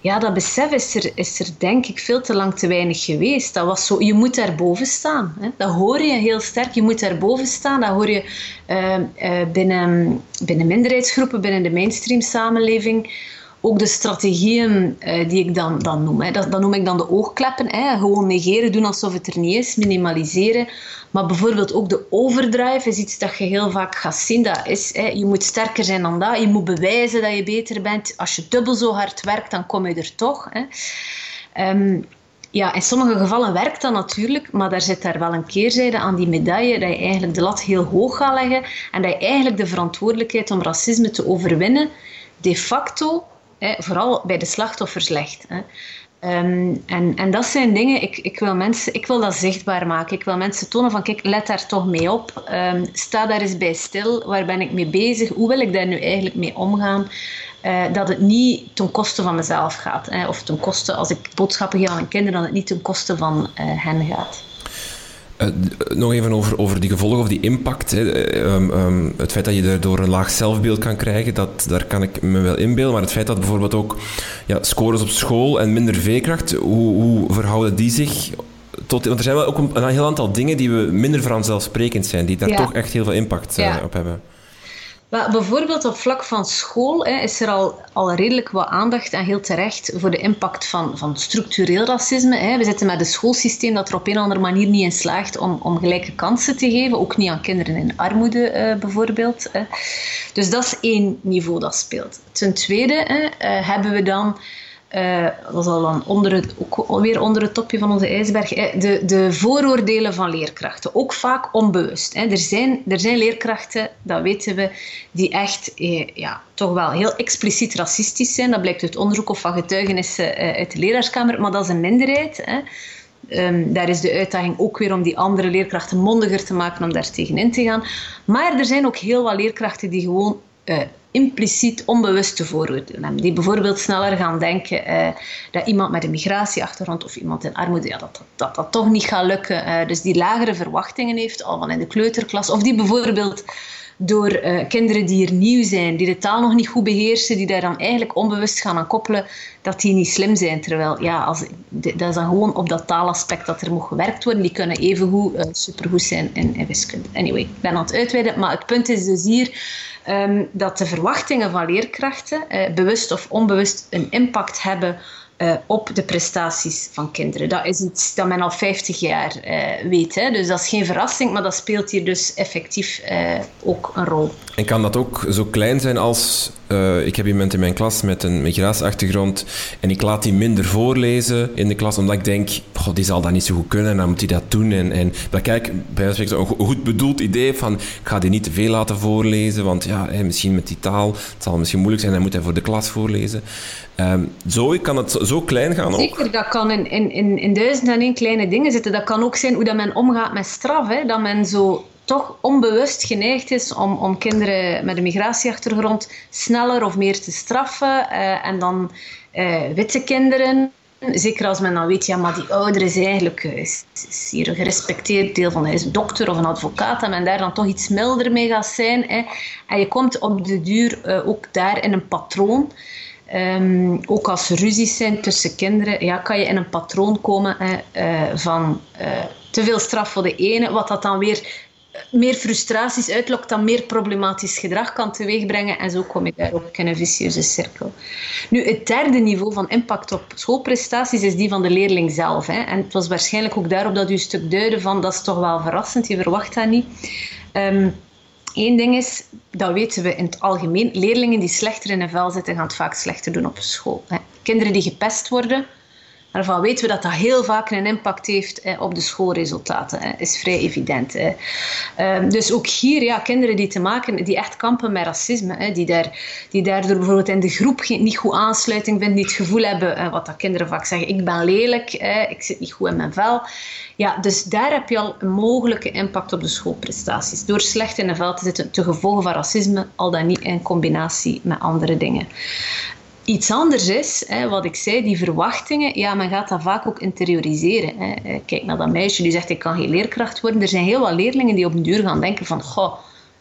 Ja, dat besef is er, is er denk ik veel te lang te weinig geweest. Dat was zo, je moet daarboven staan. Hè. Dat hoor je heel sterk, je moet daarboven staan. Dat hoor je uh, uh, binnen, binnen minderheidsgroepen, binnen de mainstream samenleving ook de strategieën uh, die ik dan, dan noem. Hè. Dat, noem ik dan de oogkleppen. Hè. Gewoon negeren, doen alsof het er niet is, minimaliseren. Maar bijvoorbeeld ook de overdrive is iets dat je heel vaak gaat zien. Dat is, hè, je moet sterker zijn dan dat. Je moet bewijzen dat je beter bent. Als je dubbel zo hard werkt, dan kom je er toch. Hè. Um, ja, in sommige gevallen werkt dat natuurlijk, maar daar zit daar wel een keerzijde aan die medaille, dat je eigenlijk de lat heel hoog gaat leggen en dat je eigenlijk de verantwoordelijkheid om racisme te overwinnen de facto Vooral bij de slachtoffers legt. Hè. Um, en, en dat zijn dingen, ik, ik, wil mensen, ik wil dat zichtbaar maken. Ik wil mensen tonen van, kijk, let daar toch mee op. Um, sta daar eens bij stil. Waar ben ik mee bezig? Hoe wil ik daar nu eigenlijk mee omgaan? Uh, dat het niet ten koste van mezelf gaat. Hè, of ten koste, als ik boodschappen geef aan kinderen, dat het niet ten koste van uh, hen gaat. Uh, nog even over, over die gevolgen of die impact. Hè. Um, um, het feit dat je daardoor een laag zelfbeeld kan krijgen, dat, daar kan ik me wel inbeelden. Maar het feit dat bijvoorbeeld ook ja, scores op school en minder veerkracht, hoe, hoe verhouden die zich tot... Want er zijn wel ook een, een heel aantal dingen die we minder vanzelfsprekend zijn, die daar ja. toch echt heel veel impact uh, op hebben. Maar bijvoorbeeld op vlak van school hè, is er al, al redelijk wat aandacht en heel terecht voor de impact van, van structureel racisme. Hè. We zitten met een schoolsysteem dat er op een of andere manier niet in slaagt om, om gelijke kansen te geven, ook niet aan kinderen in armoede uh, bijvoorbeeld. Hè. Dus dat is één niveau dat speelt. Ten tweede uh, hebben we dan uh, dat is al dan onder het, ook weer onder het topje van onze ijsberg. De, de vooroordelen van leerkrachten, ook vaak onbewust. Hè. Er, zijn, er zijn leerkrachten, dat weten we, die echt eh, ja, toch wel heel expliciet racistisch zijn. Dat blijkt uit onderzoek of van getuigenissen eh, uit de leraarskamer, maar dat is een minderheid. Hè. Um, daar is de uitdaging ook weer om die andere leerkrachten mondiger te maken om daar tegenin te gaan. Maar er zijn ook heel wat leerkrachten die gewoon uh, impliciet onbewuste vooroordelen hebben. Die bijvoorbeeld sneller gaan denken uh, dat iemand met een migratieachtergrond of iemand in armoede, ja, dat, dat, dat, toch niet gaat lukken. Uh, dus die lagere verwachtingen heeft, al van in de kleuterklas. Of die bijvoorbeeld door kinderen die er nieuw zijn, die de taal nog niet goed beheersen, die daar dan eigenlijk onbewust gaan aan koppelen dat die niet slim zijn. Terwijl, ja, als, dat is dan gewoon op dat taalaspect dat er moet gewerkt worden. Die kunnen evengoed supergoed zijn in, in wiskunde. Anyway, ik ben aan het uitweiden, maar het punt is dus hier um, dat de verwachtingen van leerkrachten, uh, bewust of onbewust, een impact hebben uh, op de prestaties van kinderen. Dat is iets dat men al 50 jaar uh, weet. Hè? Dus dat is geen verrassing, maar dat speelt hier dus effectief uh, ook een rol. En kan dat ook zo klein zijn als... ik heb iemand in mijn klas met een migratieachtergrond en ik laat die minder voorlezen in de klas, omdat ik denk, die zal dat niet zo goed kunnen en dan moet hij dat doen. En, en dat kijk, bij een goed bedoeld idee van, ik ga die niet te veel laten voorlezen, want ja, misschien met die taal, het zal misschien moeilijk zijn, dan moet hij voor de klas voorlezen. Um, zo kan het zo klein gaan ook. Zeker, dat kan in, in, in, duizend en één kleine dingen zitten. Dat kan ook zijn hoe dat men omgaat met straf. Hè? Dat men zo toch onbewust geneigd is om, om kinderen met een migratieachtergrond sneller of meer te straffen. Uh, en dan uh, witte kinderen Zeker als men dan weet, ja, maar die ouder is eigenlijk is hier een gerespecteerd deel van hij is een dokter of een advocaat, en men daar dan toch iets milder mee gaat zijn. Hè. En je komt op de duur ook daar in een patroon. Um, ook als er ruzies zijn tussen kinderen, ja, kan je in een patroon komen hè, uh, van uh, te veel straf voor de ene, wat dat dan weer meer frustraties uitlokt, dan meer problematisch gedrag kan teweegbrengen. En zo kom je daar ook in een vicieuze cirkel. Nu, het derde niveau van impact op schoolprestaties is die van de leerling zelf. Hè. En het was waarschijnlijk ook daarop dat u een stuk duidde van dat is toch wel verrassend, je verwacht dat niet. Um, Eén ding is, dat weten we in het algemeen, leerlingen die slechter in een vel zitten, gaan het vaak slechter doen op school. Kinderen die gepest worden, daarvan weten we dat dat heel vaak een impact heeft op de schoolresultaten. Dat is vrij evident. Ehm, dus ook hier, ja, kinderen die te maken, die echt kampen met racisme, die, daar, die daardoor bijvoorbeeld in de groep niet goed aansluiting vinden, die het gevoel hebben, wat dat kinderen vaak zeggen, ik ben lelijk, ik zit niet goed in mijn vel. Ja, dus daar heb je al een mogelijke impact op de schoolprestaties. Door slecht in de vel te zitten, te gevolgen van racisme, al dan niet in combinatie met andere dingen. Iets anders is, hè, wat ik zei, die verwachtingen, ja, men gaat dat vaak ook interioriseren. Hè. Eh, kijk naar dat meisje die zegt, ik kan geen leerkracht worden. Er zijn heel wat leerlingen die op een duur gaan denken van, goh,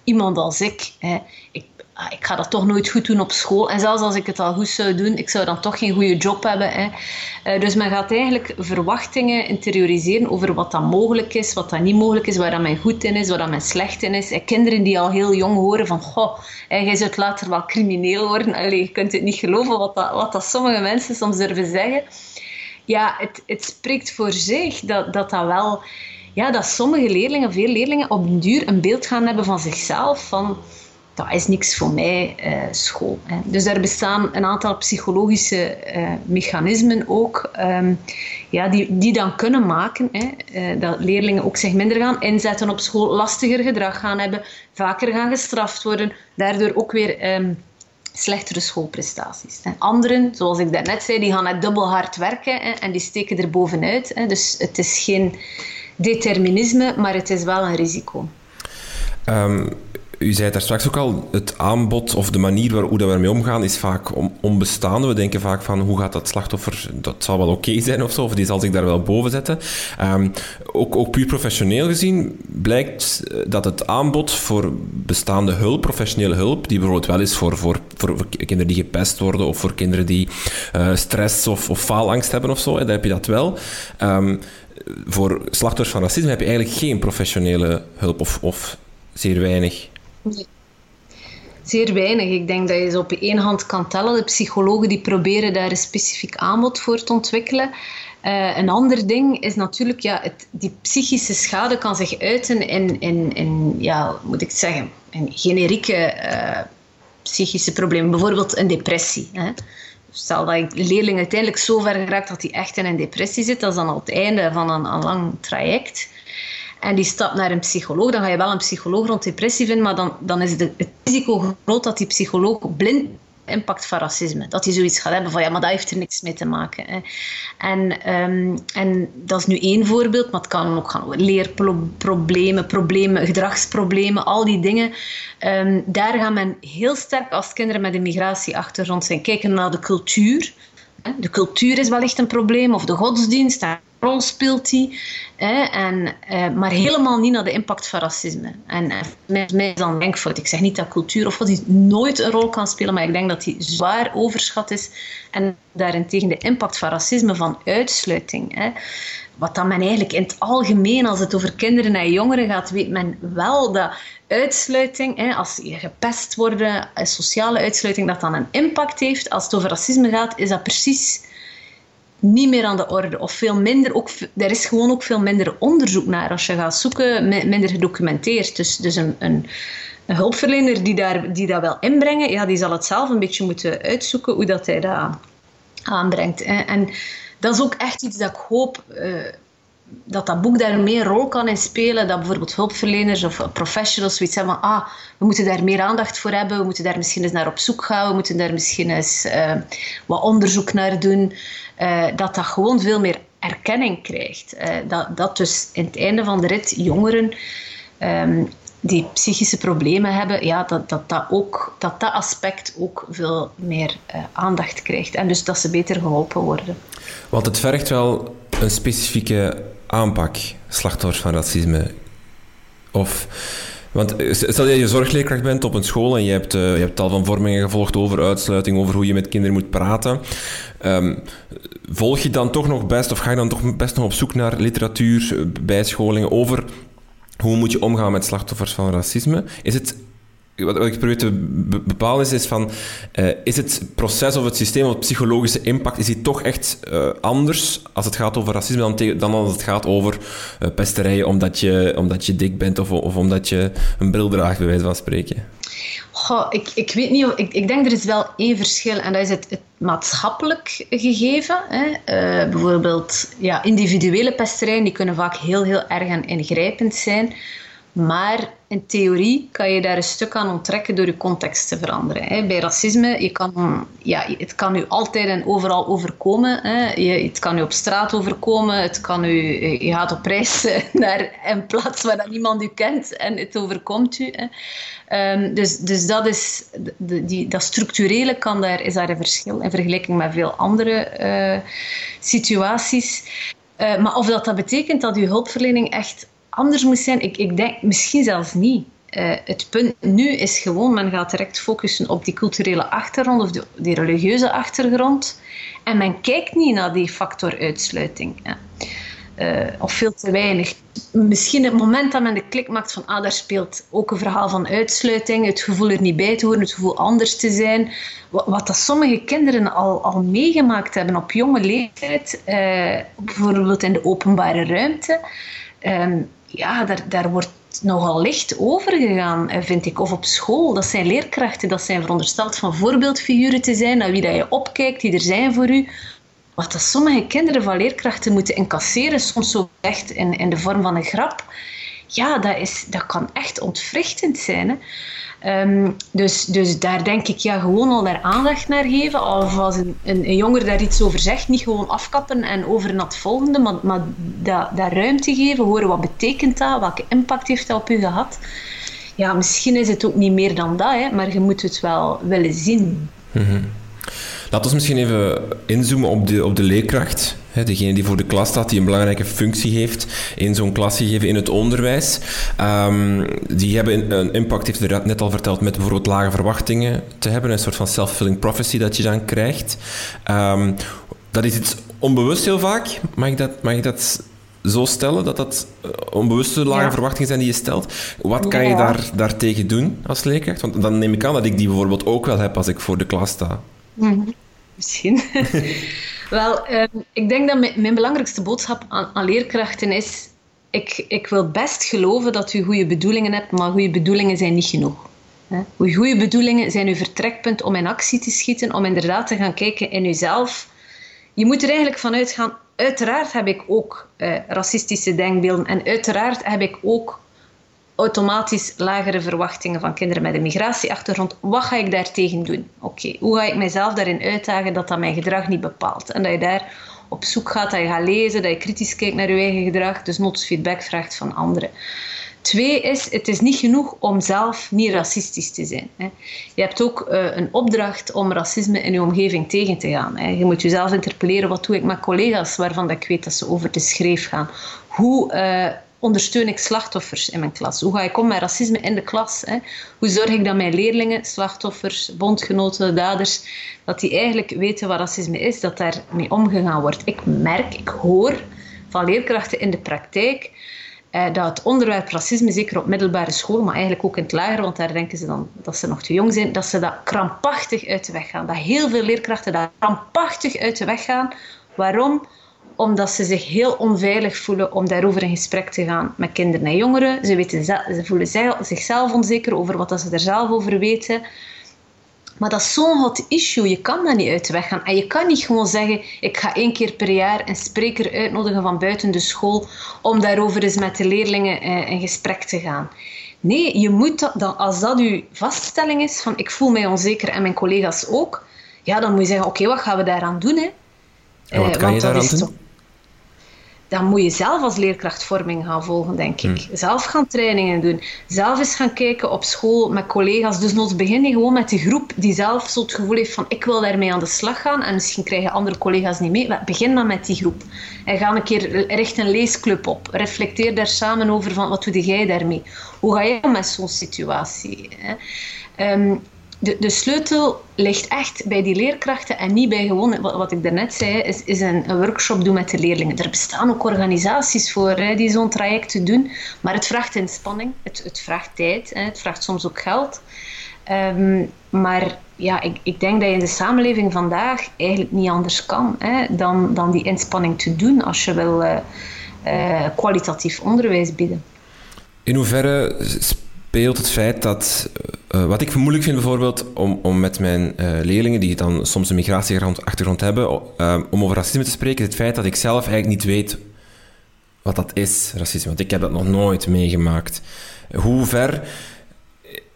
iemand als ik, hè, ik ah, ik ga dat toch nooit goed doen op school. En zelfs als ik het al goed zou doen, ik zou dan toch geen goede job hebben. Hè. Uh, dus men gaat eigenlijk verwachtingen interioriseren over wat dan mogelijk is, wat dan niet mogelijk is, waar dat men goed in is, waar dat men slecht in is. En kinderen die al heel jong horen van, goh, jij zult later wel crimineel worden. Allee, je kunt het niet geloven wat dat, wat dat sommige mensen soms durven zeggen. Ja, het, het spreekt voor zich dat dat, dat wel... Ja, dat sommige leerlingen, veel leerlingen, op een duur een beeld gaan hebben van zichzelf, van dat is niks voor mij, uh, school. Hè. Dus er bestaan een aantal psychologische uh, mechanismen ook, um, ja, die, die dan kunnen maken hè, uh, dat leerlingen ook zich minder gaan inzetten op school, lastiger gedrag gaan hebben, vaker gaan gestraft worden, daardoor ook weer um, slechtere schoolprestaties. Hè. Anderen, zoals ik daarnet zei, die gaan net dubbel hard werken hè, en die steken er bovenuit. Hè. Dus het is geen determinisme, maar het is wel een risico. Um u zei daar straks ook al, het aanbod of de manier waar, hoe we ermee omgaan is vaak onbestaande. We denken vaak van, hoe gaat dat slachtoffer, dat zal wel oké zijn of zo, of die zal zich daar wel boven zetten. Um, ook, ook puur professioneel gezien blijkt eh, dat het aanbod voor bestaande hulp, professionele hulp, die bijvoorbeeld wel is voor, voor, voor, kinderen die gepest worden of voor kinderen die uh, stress of, of faalangst hebben of zo, dan heb je dat wel. Um, voor slachtoffers van racisme heb je eigenlijk geen professionele hulp of, of zeer weinig. Zeer weinig. Ik denk dat je ze op één hand kan tellen. De psychologen die proberen daar een specifiek aanbod voor te ontwikkelen. Uh, een ander ding is natuurlijk, ja, het, die psychische schade kan zich uiten in, in, in ja, moet ik zeggen, in generieke uh, psychische problemen. Bijvoorbeeld een depressie. Hè. Stel dat een leerling uiteindelijk zo ver geraakt dat hij echt in een depressie zit, dat is dan al het einde van een, een lang traject en die stapt naar een psycholoog, dan ga je wel een psycholoog rond depressie vinden, maar dan, dan is het risico groot dat die psycholoog blind impact van racisme. Dat hij zoiets gaat hebben van ja, maar dat heeft er niks mee te maken. Hè. En, um, en dat is nu één voorbeeld, maar het kan ook gaan over leerproblemen, problemen, gedragsproblemen, al die dingen. Um, daar gaat men heel sterk als kinderen met een migratieachtergrond zijn kijken naar de cultuur. De cultuur is wellicht een probleem, of de godsdienst, rol speelt die. Hè, en, uh, maar helemaal niet naar de impact van racisme. En uh, mij is dan denkfout. Ik zeg niet dat cultuur of godsdienst nooit een rol kan spelen, maar ik denk dat die zwaar overschat is. En daarentegen de impact van racisme, van uitsluiting. Hè, wat dan men eigenlijk in het algemeen, als het over kinderen en jongeren gaat, weet men wel dat uitsluiting, hè, als je gepest wordt, sociale uitsluiting, dat dan een impact heeft. Als het over racisme gaat, is dat precies niet meer aan de orde. Of veel minder, ook, er is gewoon ook veel minder onderzoek naar. Als je gaat zoeken, minder gedocumenteerd. Dus, dus een, een, hulpverlener die, daar, die dat wel inbrengen, ja, die zal het zelf een beetje moeten uitzoeken hoe dat hij dat aanbrengt. En dat is ook echt iets dat ik hoop... Uh, dat dat boek daar meer rol kan in spelen. Dat bijvoorbeeld hulpverleners of professionals zoiets hebben van ah, we moeten daar meer aandacht voor hebben. We moeten daar misschien eens naar op zoek gaan. We moeten daar misschien eens uh, wat onderzoek naar doen. Uh, dat dat gewoon veel meer erkenning krijgt. Uh, dat, dat dus in het einde van de rit jongeren um, die psychische problemen hebben, ja, dat, dat, dat, ook, dat dat aspect ook veel meer aandacht krijgt. En dus dat ze beter geholpen worden. Want het vergt wel een specifieke aanpak, slachtoffers van racisme? Of... Want stel dat je zorgleerkracht bent op een school en je hebt, uh, je hebt tal van vormingen gevolgd over uitsluiting, over hoe je met kinderen moet praten. Um, volg je dan toch nog best, of ga je dan toch best nog op zoek naar literatuur, bijscholingen over hoe moet je omgaan met slachtoffers van racisme? Is het wat, ik probeer te bepalen is, is van, uh, is het proces of het systeem of psychologische impact, is die toch echt uh, anders als het gaat over racisme dan, dan als het gaat over uh, pesterijen omdat je, omdat je dik bent of, of omdat je een bril draagt, bij wijze van spreken? Goh, ik, ik weet niet, ik, ik denk er is wel één verschil en dat is het, het maatschappelijk gegeven. Hè. bijvoorbeeld ja, individuele pesterijen die kunnen vaak heel, heel erg en ingrijpend zijn. Maar in theorie kan je daar een stuk aan onttrekken door je context te veranderen. Bij racisme, je kan, ja, het kan u altijd en overal overkomen. Het kan u op straat overkomen, het kan u, je gaat op reis naar een plaats waar dat niemand u kent en het overkomt u. Ehm, dus, dus dat, is, die, dat structurele kan daar, is daar een verschil in vergelijking met veel andere uh, situaties. Uh, maar of dat, dat betekent dat uw hulpverlening echt anders moet zijn, ik, ik denk misschien zelfs niet. het punt nu is gewoon, men gaat direct focussen op die culturele achtergrond of die, die religieuze achtergrond. En men kijkt niet naar die factor uitsluiting. Uh, of veel te weinig. Misschien het moment dat men de klik maakt van ah, daar speelt ook een verhaal van uitsluiting, het gevoel er niet bij te horen, het gevoel anders te zijn. Wat, dat sommige kinderen al, al meegemaakt hebben op jonge leeftijd, uh, bijvoorbeeld in de openbare ruimte. Um, ja, daar, daar wordt nogal licht overgegaan, eh, vind ik. Of op school. Dat zijn leerkrachten, dat zijn verondersteld van voorbeeldfiguren te zijn, naar wie dat je opkijkt, die er zijn voor u. Wat dat sommige kinderen van leerkrachten moeten incasseren, soms zo echt in, in de vorm van een grap. Ja, dat, is, dat kan echt ontwrichtend zijn. Hè. Ehm, dus, dus daar denk ik ja, gewoon al daar aandacht naar geven. Of als een, een, jonger daar iets over zegt, niet gewoon afkappen en over naar het volgende, maar, maar dat, dat ruimte geven, horen wat betekent dat, welke impact heeft dat op u gehad. Ja, misschien is het ook niet meer dan dat, hè, maar je moet het wel willen zien. Mm Laten we misschien even inzoomen op de, op de leerkracht. degene die voor de klas staat, die een belangrijke functie heeft in zo'n klas geven in het onderwijs. Um, die hebben een impact, heeft er net al verteld, met bijvoorbeeld lage verwachtingen te hebben. Een soort van self-fulfilling prophecy dat je dan krijgt. Um, dat is iets onbewust heel vaak. Mag ik dat, mag ik dat zo stellen, dat dat eh, onbewuste lage verwachtingen zijn die je stelt. Wat kan je daar, daartegen doen als leerkracht? Want dan neem ik aan dat ik die bijvoorbeeld ook wel heb als ik voor de klas sta. Mhm. Misschien. Wel, ehm, ik denk dat mijn, belangrijkste boodschap aan, aan, leerkrachten is: ik, ik wil best geloven dat u goede bedoelingen hebt, maar goede bedoelingen zijn niet genoeg. Hè? Goede bedoelingen zijn uw vertrekpunt om in actie te schieten, om inderdaad te gaan kijken in uzelf. Je moet er eigenlijk vanuit gaan. Uiteraard heb ik ook uh, racistische denkbeelden en uiteraard heb ik ook automatisch lagere verwachtingen van kinderen met een migratieachtergrond. Wat ga ik daartegen doen? Oké, hoe ga ik mezelf daarin uitdagen dat dat mijn gedrag niet bepaalt? En dat je daar op zoek gaat, dat je gaat lezen, dat je kritisch kijkt naar je eigen gedrag, dus noods feedback vraagt van anderen. Twee is, het is niet genoeg om zelf niet racistisch te zijn. Je hebt ook uh, een opdracht om racisme in je omgeving tegen te gaan. Je moet jezelf interpelleren, wat doe ik met collega's waarvan ik weet dat ze over de schreef gaan? Hoe uh, ondersteun ik slachtoffers in mijn klas? Hoe ga ik om met racisme in de klas? Hè? Hoe zorg ik dat mijn leerlingen, slachtoffers, bondgenoten, daders, dat die eigenlijk weten wat racisme is, dat daarmee omgegaan wordt? Ik merk, ik hoor van leerkrachten in de praktijk eh, dat het onderwerp racisme, zeker op middelbare school, maar eigenlijk ook in het lager, want daar denken ze dan dat ze nog te jong zijn, dat ze dat krampachtig uit de weg gaan. Dat heel veel leerkrachten daar krampachtig uit de weg gaan. Waarom? Omdat ze zich heel onveilig voelen om daarover in gesprek te gaan met kinderen en jongeren. Ze, weten, ze voelen zichzelf onzeker over wat ze er zelf over weten. Maar dat is zo'n hot issue. Je kan dat niet uit de weg gaan. En je kan niet gewoon zeggen: ik ga één keer per jaar een spreker uitnodigen van buiten de school om daarover eens met de leerlingen eh, in gesprek te gaan. Nee, je moet dat, als dat je vaststelling is van ik voel mij onzeker en mijn collega's ook, ja, dan moet je zeggen: oké, wat gaan we daaraan doen? Hè? En wat eh, kan je daaraan doen? Dan moet je zelf als leerkrachtvorming gaan volgen, denk ik. Hmm. Zelf gaan trainingen doen. Zelf eens gaan kijken op school met collega's. Dus nog begin je gewoon met die groep die zelf zo het gevoel heeft van ik wil daarmee aan de slag gaan. En misschien krijgen andere collega's niet mee. Begin dan met die groep. En ga een keer richt een leesclub op. Reflecteer daar samen over van wat doe jij daarmee? Hoe ga je met zo'n situatie? Hè? Ehm, de, de sleutel ligt echt bij die leerkrachten en niet bij gewoon, wat, wat ik daarnet zei, is, is een, workshop doen met de leerlingen. Er bestaan ook organisaties voor hè, die zo'n traject doen, maar het vraagt inspanning, het, het vraagt tijd, hè, het vraagt soms ook geld. Um, maar ja, ik, ik denk dat je in de samenleving vandaag eigenlijk niet anders kan hè, dan, dan die inspanning te doen als je wil uh, uh, kwalitatief onderwijs bieden. In hoeverre speelt het feit dat, uh, wat ik vermoedelijk vind bijvoorbeeld, om, om met mijn uh, leerlingen, die dan soms een migratieachtergrond hebben, om over racisme te spreken, het feit dat ik zelf eigenlijk niet weet wat dat is, racisme. Want ik heb dat nog nooit meegemaakt. Hoe ver...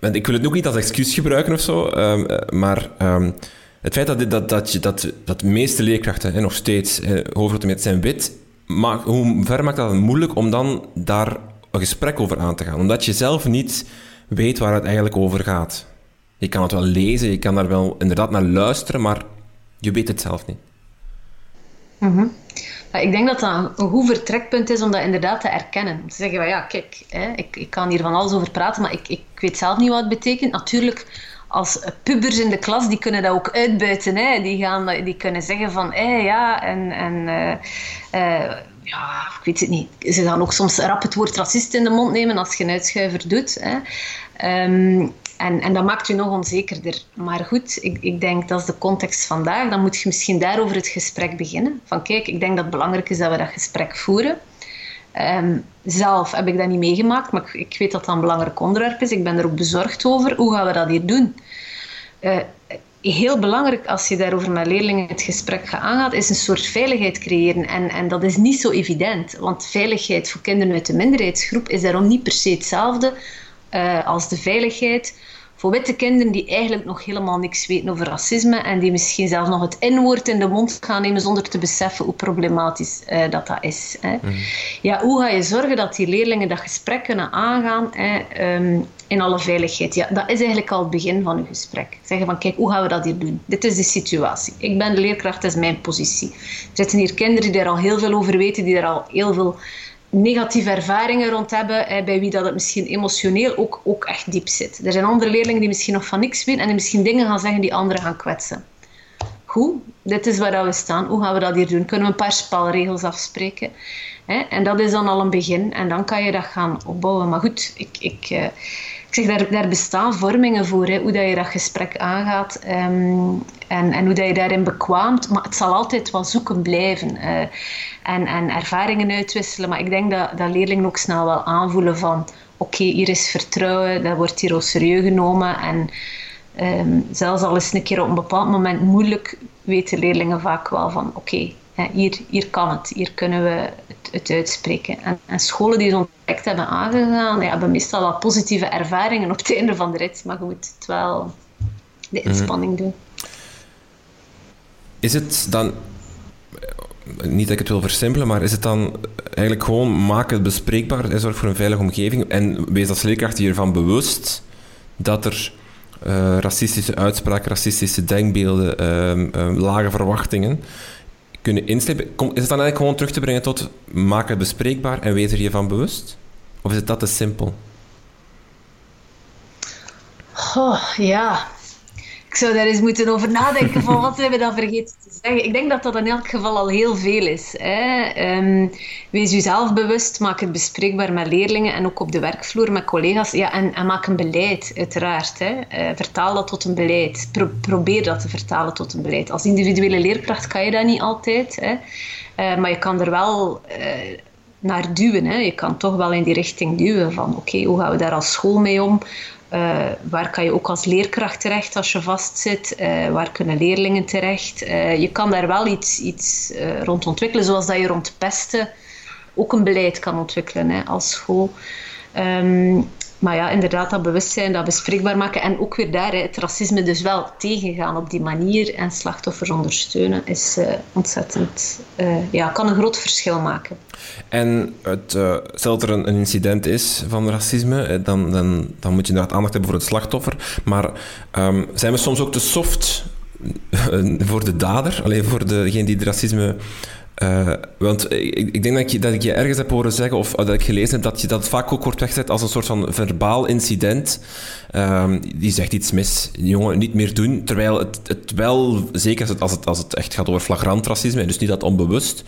Want ik wil het ook niet als excuus gebruiken of zo, um, maar um, het feit dat, dat, dat, je, dat, dat de meeste leerkrachten hè, nog steeds uh, zijn wit, maakt, hoe ver maakt dat het moeilijk om dan daar een gesprek over aan te gaan. Omdat je zelf niet weet waar het eigenlijk over gaat. Je kan het wel lezen, je kan daar wel inderdaad naar luisteren, maar je weet het zelf niet. Mhm. Ik denk dat dat een goed vertrekpunt is om dat inderdaad te erkennen. Om te zeggen, van, ja, kijk, hè, ik, ik kan hier van alles over praten, maar ik, ik weet zelf niet wat het betekent. Natuurlijk, als pubers in de klas, die kunnen dat ook uitbuiten. Hè. Die, gaan, die kunnen zeggen van, hé, ja, en... en uh, uh, ja, ik weet het niet. Ze gaan ook soms rap het woord racist in de mond nemen als je een uitschuiver doet. Hè. Um, en, en dat maakt je nog onzekerder. Maar goed, ik, ik denk dat is de context vandaag. Dan moet je misschien daarover het gesprek beginnen. Van kijk, ik denk dat het belangrijk is dat we dat gesprek voeren. Um, zelf heb ik dat niet meegemaakt, maar ik, ik, weet dat dat een belangrijk onderwerp is. Ik ben er ook bezorgd over. Hoe gaan we dat hier doen? Uh, heel belangrijk als je daarover met leerlingen het gesprek gaat aangaat, is een soort veiligheid creëren. En, en dat is niet zo evident, want veiligheid voor kinderen uit de minderheidsgroep is daarom niet per se hetzelfde uh, als de veiligheid voor witte kinderen die eigenlijk nog helemaal niks weten over racisme en die misschien zelfs nog het N-woord in de mond gaan nemen zonder te beseffen hoe problematisch uh, dat dat is. Hè. Mm. Ja, hoe ga je zorgen dat die leerlingen dat gesprek kunnen aangaan hè, um, in alle veiligheid? Ja, dat is eigenlijk al het begin van je gesprek. Zeggen van, kijk, hoe gaan we dat hier doen? Dit is de situatie. Ik ben de leerkracht, dat is mijn positie. Er zitten hier kinderen die daar al heel veel over weten, die daar al heel veel negatieve ervaringen rond hebben, bij wie dat het misschien emotioneel ook, ook echt diep zit. Er zijn andere leerlingen die misschien nog van niks weten en die misschien dingen gaan zeggen die anderen gaan kwetsen. Goed, dit is waar we staan. Hoe gaan we dat hier doen? Kunnen we een paar spelregels afspreken? En dat is dan al een begin. En dan kan je dat gaan opbouwen. Maar goed, ik, ik, eh, ik zeg, daar, bestaan vormingen voor, hè, hoe dat je dat gesprek aangaat ehm, en, en hoe dat je daarin bekwaamt. Maar het zal altijd wel zoeken blijven uh, en, en ervaringen uitwisselen. Maar ik denk dat, dat leerlingen ook snel wel aanvoelen van oké, hier is vertrouwen, dat wordt hier al serieus genomen. En um, zelfs al is het een keer op een bepaald moment moeilijk, weten leerlingen vaak wel van oké, hier, hier kan het, hier kunnen we het, het uitspreken. En, en, scholen die zo'n project hebben aangegaan, ja, hebben meestal wel positieve ervaringen op het einde van de rit, maar je moet het wel de mhm. inspanning doen. Is het dan, niet dat ik het wil versimpelen, maar is het dan eigenlijk gewoon maak het bespreekbaar en zorg voor een veilige omgeving en wees als leerkracht hiervan bewust dat er uh, racistische uitspraken, racistische denkbeelden, uh, uh, lage verwachtingen kunnen. Is het dan eigenlijk gewoon terug te brengen tot maak het bespreekbaar en wees er je van bewust? Of is het dat te simpel? Oh, ja, zou daar eens moeten over nadenken van wat hebben we dan vergeten te zeggen. Ik denk dat dat in elk geval al heel veel is. Hè. Um, wees jezelf bewust, maak het bespreekbaar met leerlingen en ook op de werkvloer met collega's. Ja, en, en maak een beleid, uiteraard. Hè. Uh, vertaal dat tot een beleid. probeer dat te vertalen tot een beleid. Als individuele leerkracht kan je dat niet altijd. Hè. Uh, maar je kan er wel... Uh, naar duwen. Hè. Je kan toch wel in die richting duwen van oké, hoe gaan we daar als school mee om? Uh, waar kan je ook als leerkracht terecht als je vastzit? Uh, waar kunnen leerlingen terecht? Uh, je kan daar wel iets, iets rond ontwikkelen, zoals dat je rond pesten ook een beleid kan ontwikkelen hè, als school. Um, maar ja, inderdaad, dat bewustzijn, dat bespreekbaar maken en ook weer daar het racisme dus wel tegengaan op die manier en slachtoffers ondersteunen is uh, ontzettend, uh, ja, kan een groot verschil maken. En het, uh, stel dat er een, incident is van racisme, dan, dan, dan moet je inderdaad aandacht hebben voor het slachtoffer. Maar um, zijn we soms ook te soft voor de dader, alleen voor degene die het racisme uh, want ik, ik, denk dat ik, dat ik je ergens heb horen zeggen, of dat ik gelezen heb, dat je dat vaak ook wordt weggezet als een soort van verbaal incident. Um, die zegt iets mis, jongen, niet meer doen. Terwijl het, het wel, zeker als het, als, het, als het echt gaat over flagrant racisme, dus niet dat onbewust,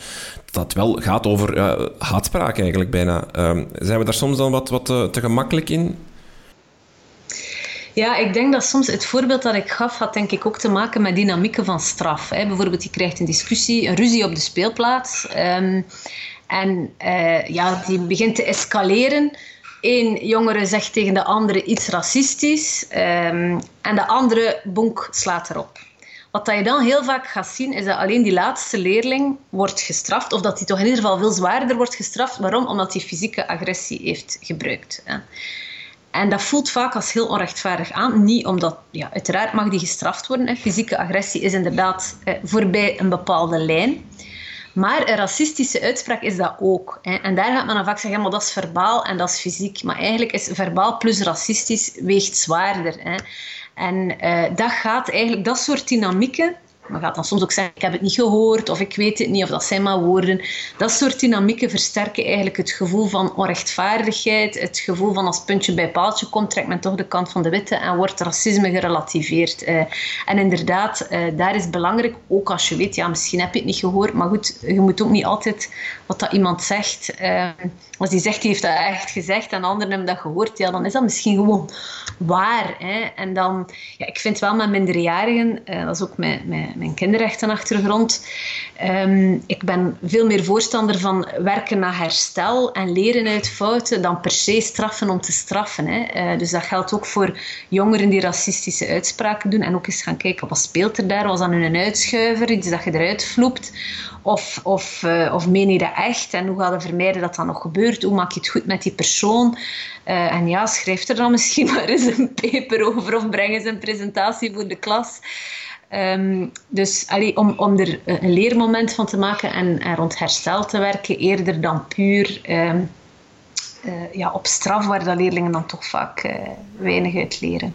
dat het wel gaat over uh, haatspraak eigenlijk bijna. Um, zijn we daar soms dan wat, wat te gemakkelijk in? Ja, ik denk dat soms het voorbeeld dat ik gaf, had denk ik ook te maken met dynamieken van straf. Hè. Bijvoorbeeld, je krijgt een discussie, een ruzie op de speelplaats. Um, en uh, ja, die begint te escaleren. Eén jongere zegt tegen de andere iets racistisch. Um, en de andere bonk slaat erop. Wat dat je dan heel vaak gaat zien, is dat alleen die laatste leerling wordt gestraft. Of dat hij toch in ieder geval veel zwaarder wordt gestraft. Waarom? Omdat hij fysieke agressie heeft gebruikt. Hè. En dat voelt vaak als heel onrechtvaardig aan. Niet omdat, ja, uiteraard mag die gestraft worden. Hè. Fysieke agressie is inderdaad eh, voorbij een bepaalde lijn. Maar een racistische uitspraak is dat ook. Hè. En daar gaat men dan vaak zeggen, maar dat is verbaal en dat is fysiek. Maar eigenlijk is verbaal plus racistisch weegt zwaarder. Hè. En uh, dat gaat eigenlijk, dat soort dynamieken, men gaat dan soms ook zeggen, ik heb het niet gehoord, of ik weet het niet, of dat zijn maar woorden. Dat soort dynamieken versterken eigenlijk het gevoel van onrechtvaardigheid, het gevoel van als puntje bij paaltje komt, trekt men toch de kant van de witte en wordt racisme gerelativeerd. Uh, en inderdaad, uh, daar is belangrijk, ook als je weet, ja, misschien heb je het niet gehoord, maar goed, je moet ook niet altijd wat dat iemand zegt, uh, als die zegt, die heeft dat echt gezegd en anderen hebben dat gehoord, ja, dan is dat misschien gewoon waar. Hè? En dan, ja, ik vind wel met minderjarigen, dat is ook mijn, mijn, mijn kinderrechtenachtergrond, um, ik ben veel meer voorstander van werken naar herstel en leren uit fouten dan per se straffen om te straffen. Hè? Uh, dus dat geldt ook voor jongeren die racistische uitspraken doen en ook eens gaan kijken wat speelt er daar, was dat een uitschuiver, iets dat je eruit vloept, of, of, uh, of meen je dat echt en hoe ga je vermijden dat dat nog gebeurt, hoe maak je het goed met die persoon. Uh, en ja, schrijf er dan misschien maar eens een paper over of breng eens een presentatie voor de klas. Um, dus allee, om, om er een leermoment van te maken en, rond herstel te werken, eerder dan puur um, uh, ja, op straf, waar leerlingen dan toch vaak uh, weinig uit leren.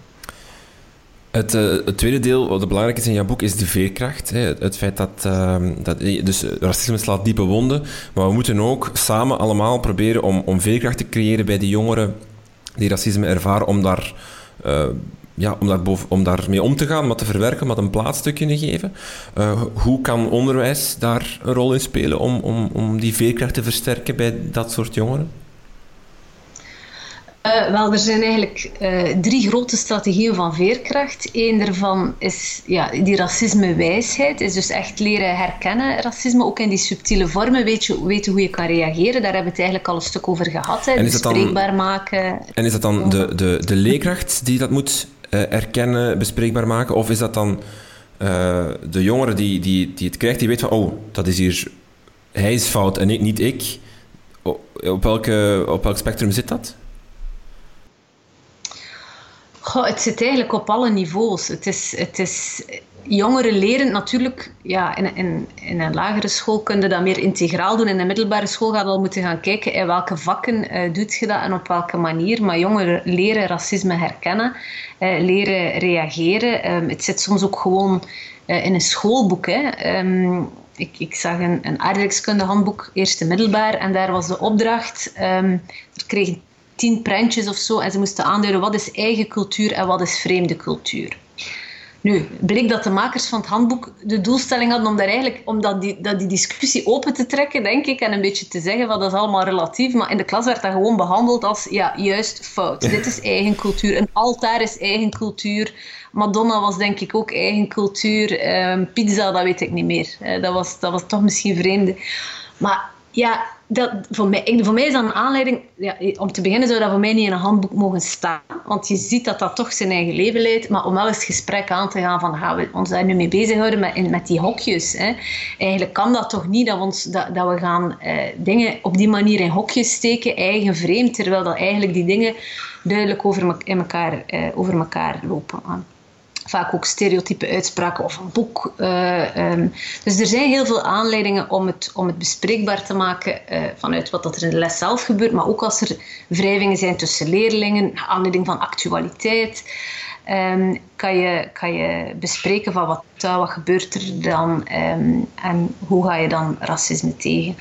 Het, het, tweede deel, wat belangrijk is in jouw boek, is de veerkracht. Hè. Het, het, feit dat, uh, dat... Dus racisme slaat diepe wonden, maar we moeten ook samen allemaal proberen om, om veerkracht te creëren bij die jongeren die racisme ervaren, om daar... Uh, ja, om, daar boven, om daarmee om te gaan, dat te verwerken, dat een plaats te kunnen geven. hoe kan onderwijs daar een rol in spelen om, om, om die veerkracht te versterken bij dat soort jongeren? Uh, wel, er zijn eigenlijk uh, drie grote strategieën van veerkracht. Eén daarvan is ja, die racisme-wijsheid. Is dus echt leren herkennen racisme, ook in die subtiele vormen. Weet je, weten hoe je kan reageren. Daar hebben we het eigenlijk al een stuk over gehad. Hè. En is bespreekbaar dan, maken. En is dat dan de, de, de leerkracht die dat moet uh, erkennen, bespreekbaar maken? Of is dat dan de jongere die, die, die het krijgt, die weet van... Oh, dat is hier... Hij is fout en ik, niet ik. Op, welke, op welk spectrum zit dat? Het zit eigenlijk op alle niveaus. Het is, het is, jongeren leren natuurlijk, ja, in, in, in een lagere school kun je dat meer integraal doen. In de middelbare school gaat al moeten gaan kijken in welke vakken uh, doet je dat en op welke manier. Maar jongeren leren racisme herkennen, uh, leren reageren. Um, het zit soms ook gewoon uh, in een schoolboek. Hè. Um, ik, ik, zag een, een aardrijkskundehandboek, eerste middelbaar, en daar was de opdracht. Um, er kregen tien prentjes of zo en ze moesten aanduiden wat is eigen cultuur en wat is vreemde cultuur. Nu, bleek dat de makers van het handboek de doelstelling hadden om, daar eigenlijk, om dat die, dat die discussie open te trekken, denk ik, en een beetje te zeggen van dat is allemaal relatief, maar in de klas werd dat gewoon behandeld als, ja, juist fout. Dit is eigen cultuur. Een altaar is eigen cultuur. Madonna was denk ik ook eigen cultuur. Um, pizza, dat weet ik niet meer. Uh, dat, was, dat was toch misschien vreemde. Maar ja, dat, voor, mij, voor mij is dat een aanleiding. Ja, om te beginnen zou dat voor mij niet in een handboek mogen staan. Want je ziet dat dat toch zijn eigen leven leidt. Maar om wel eens gesprek aan te gaan van gaan we ons daar nu mee bezighouden met, met die hokjes. Hè. Eigenlijk kan dat toch niet dat we, ons, dat, dat we gaan eh, dingen op die manier in hokjes steken, eigen vreemd. Terwijl dat eigenlijk die dingen duidelijk over, in elkaar, eh, over elkaar lopen vaak ook stereotype uitspraken of een boek. Uh, um, dus er zijn heel veel aanleidingen om het, om het bespreekbaar te maken uh, vanuit wat dat er in de les zelf gebeurt, maar ook als er wrijvingen zijn tussen leerlingen, aanleiding van actualiteit. Um, kan, je, kan je bespreken van wat, wat gebeurt er dan um, en hoe ga je dan racisme tegen.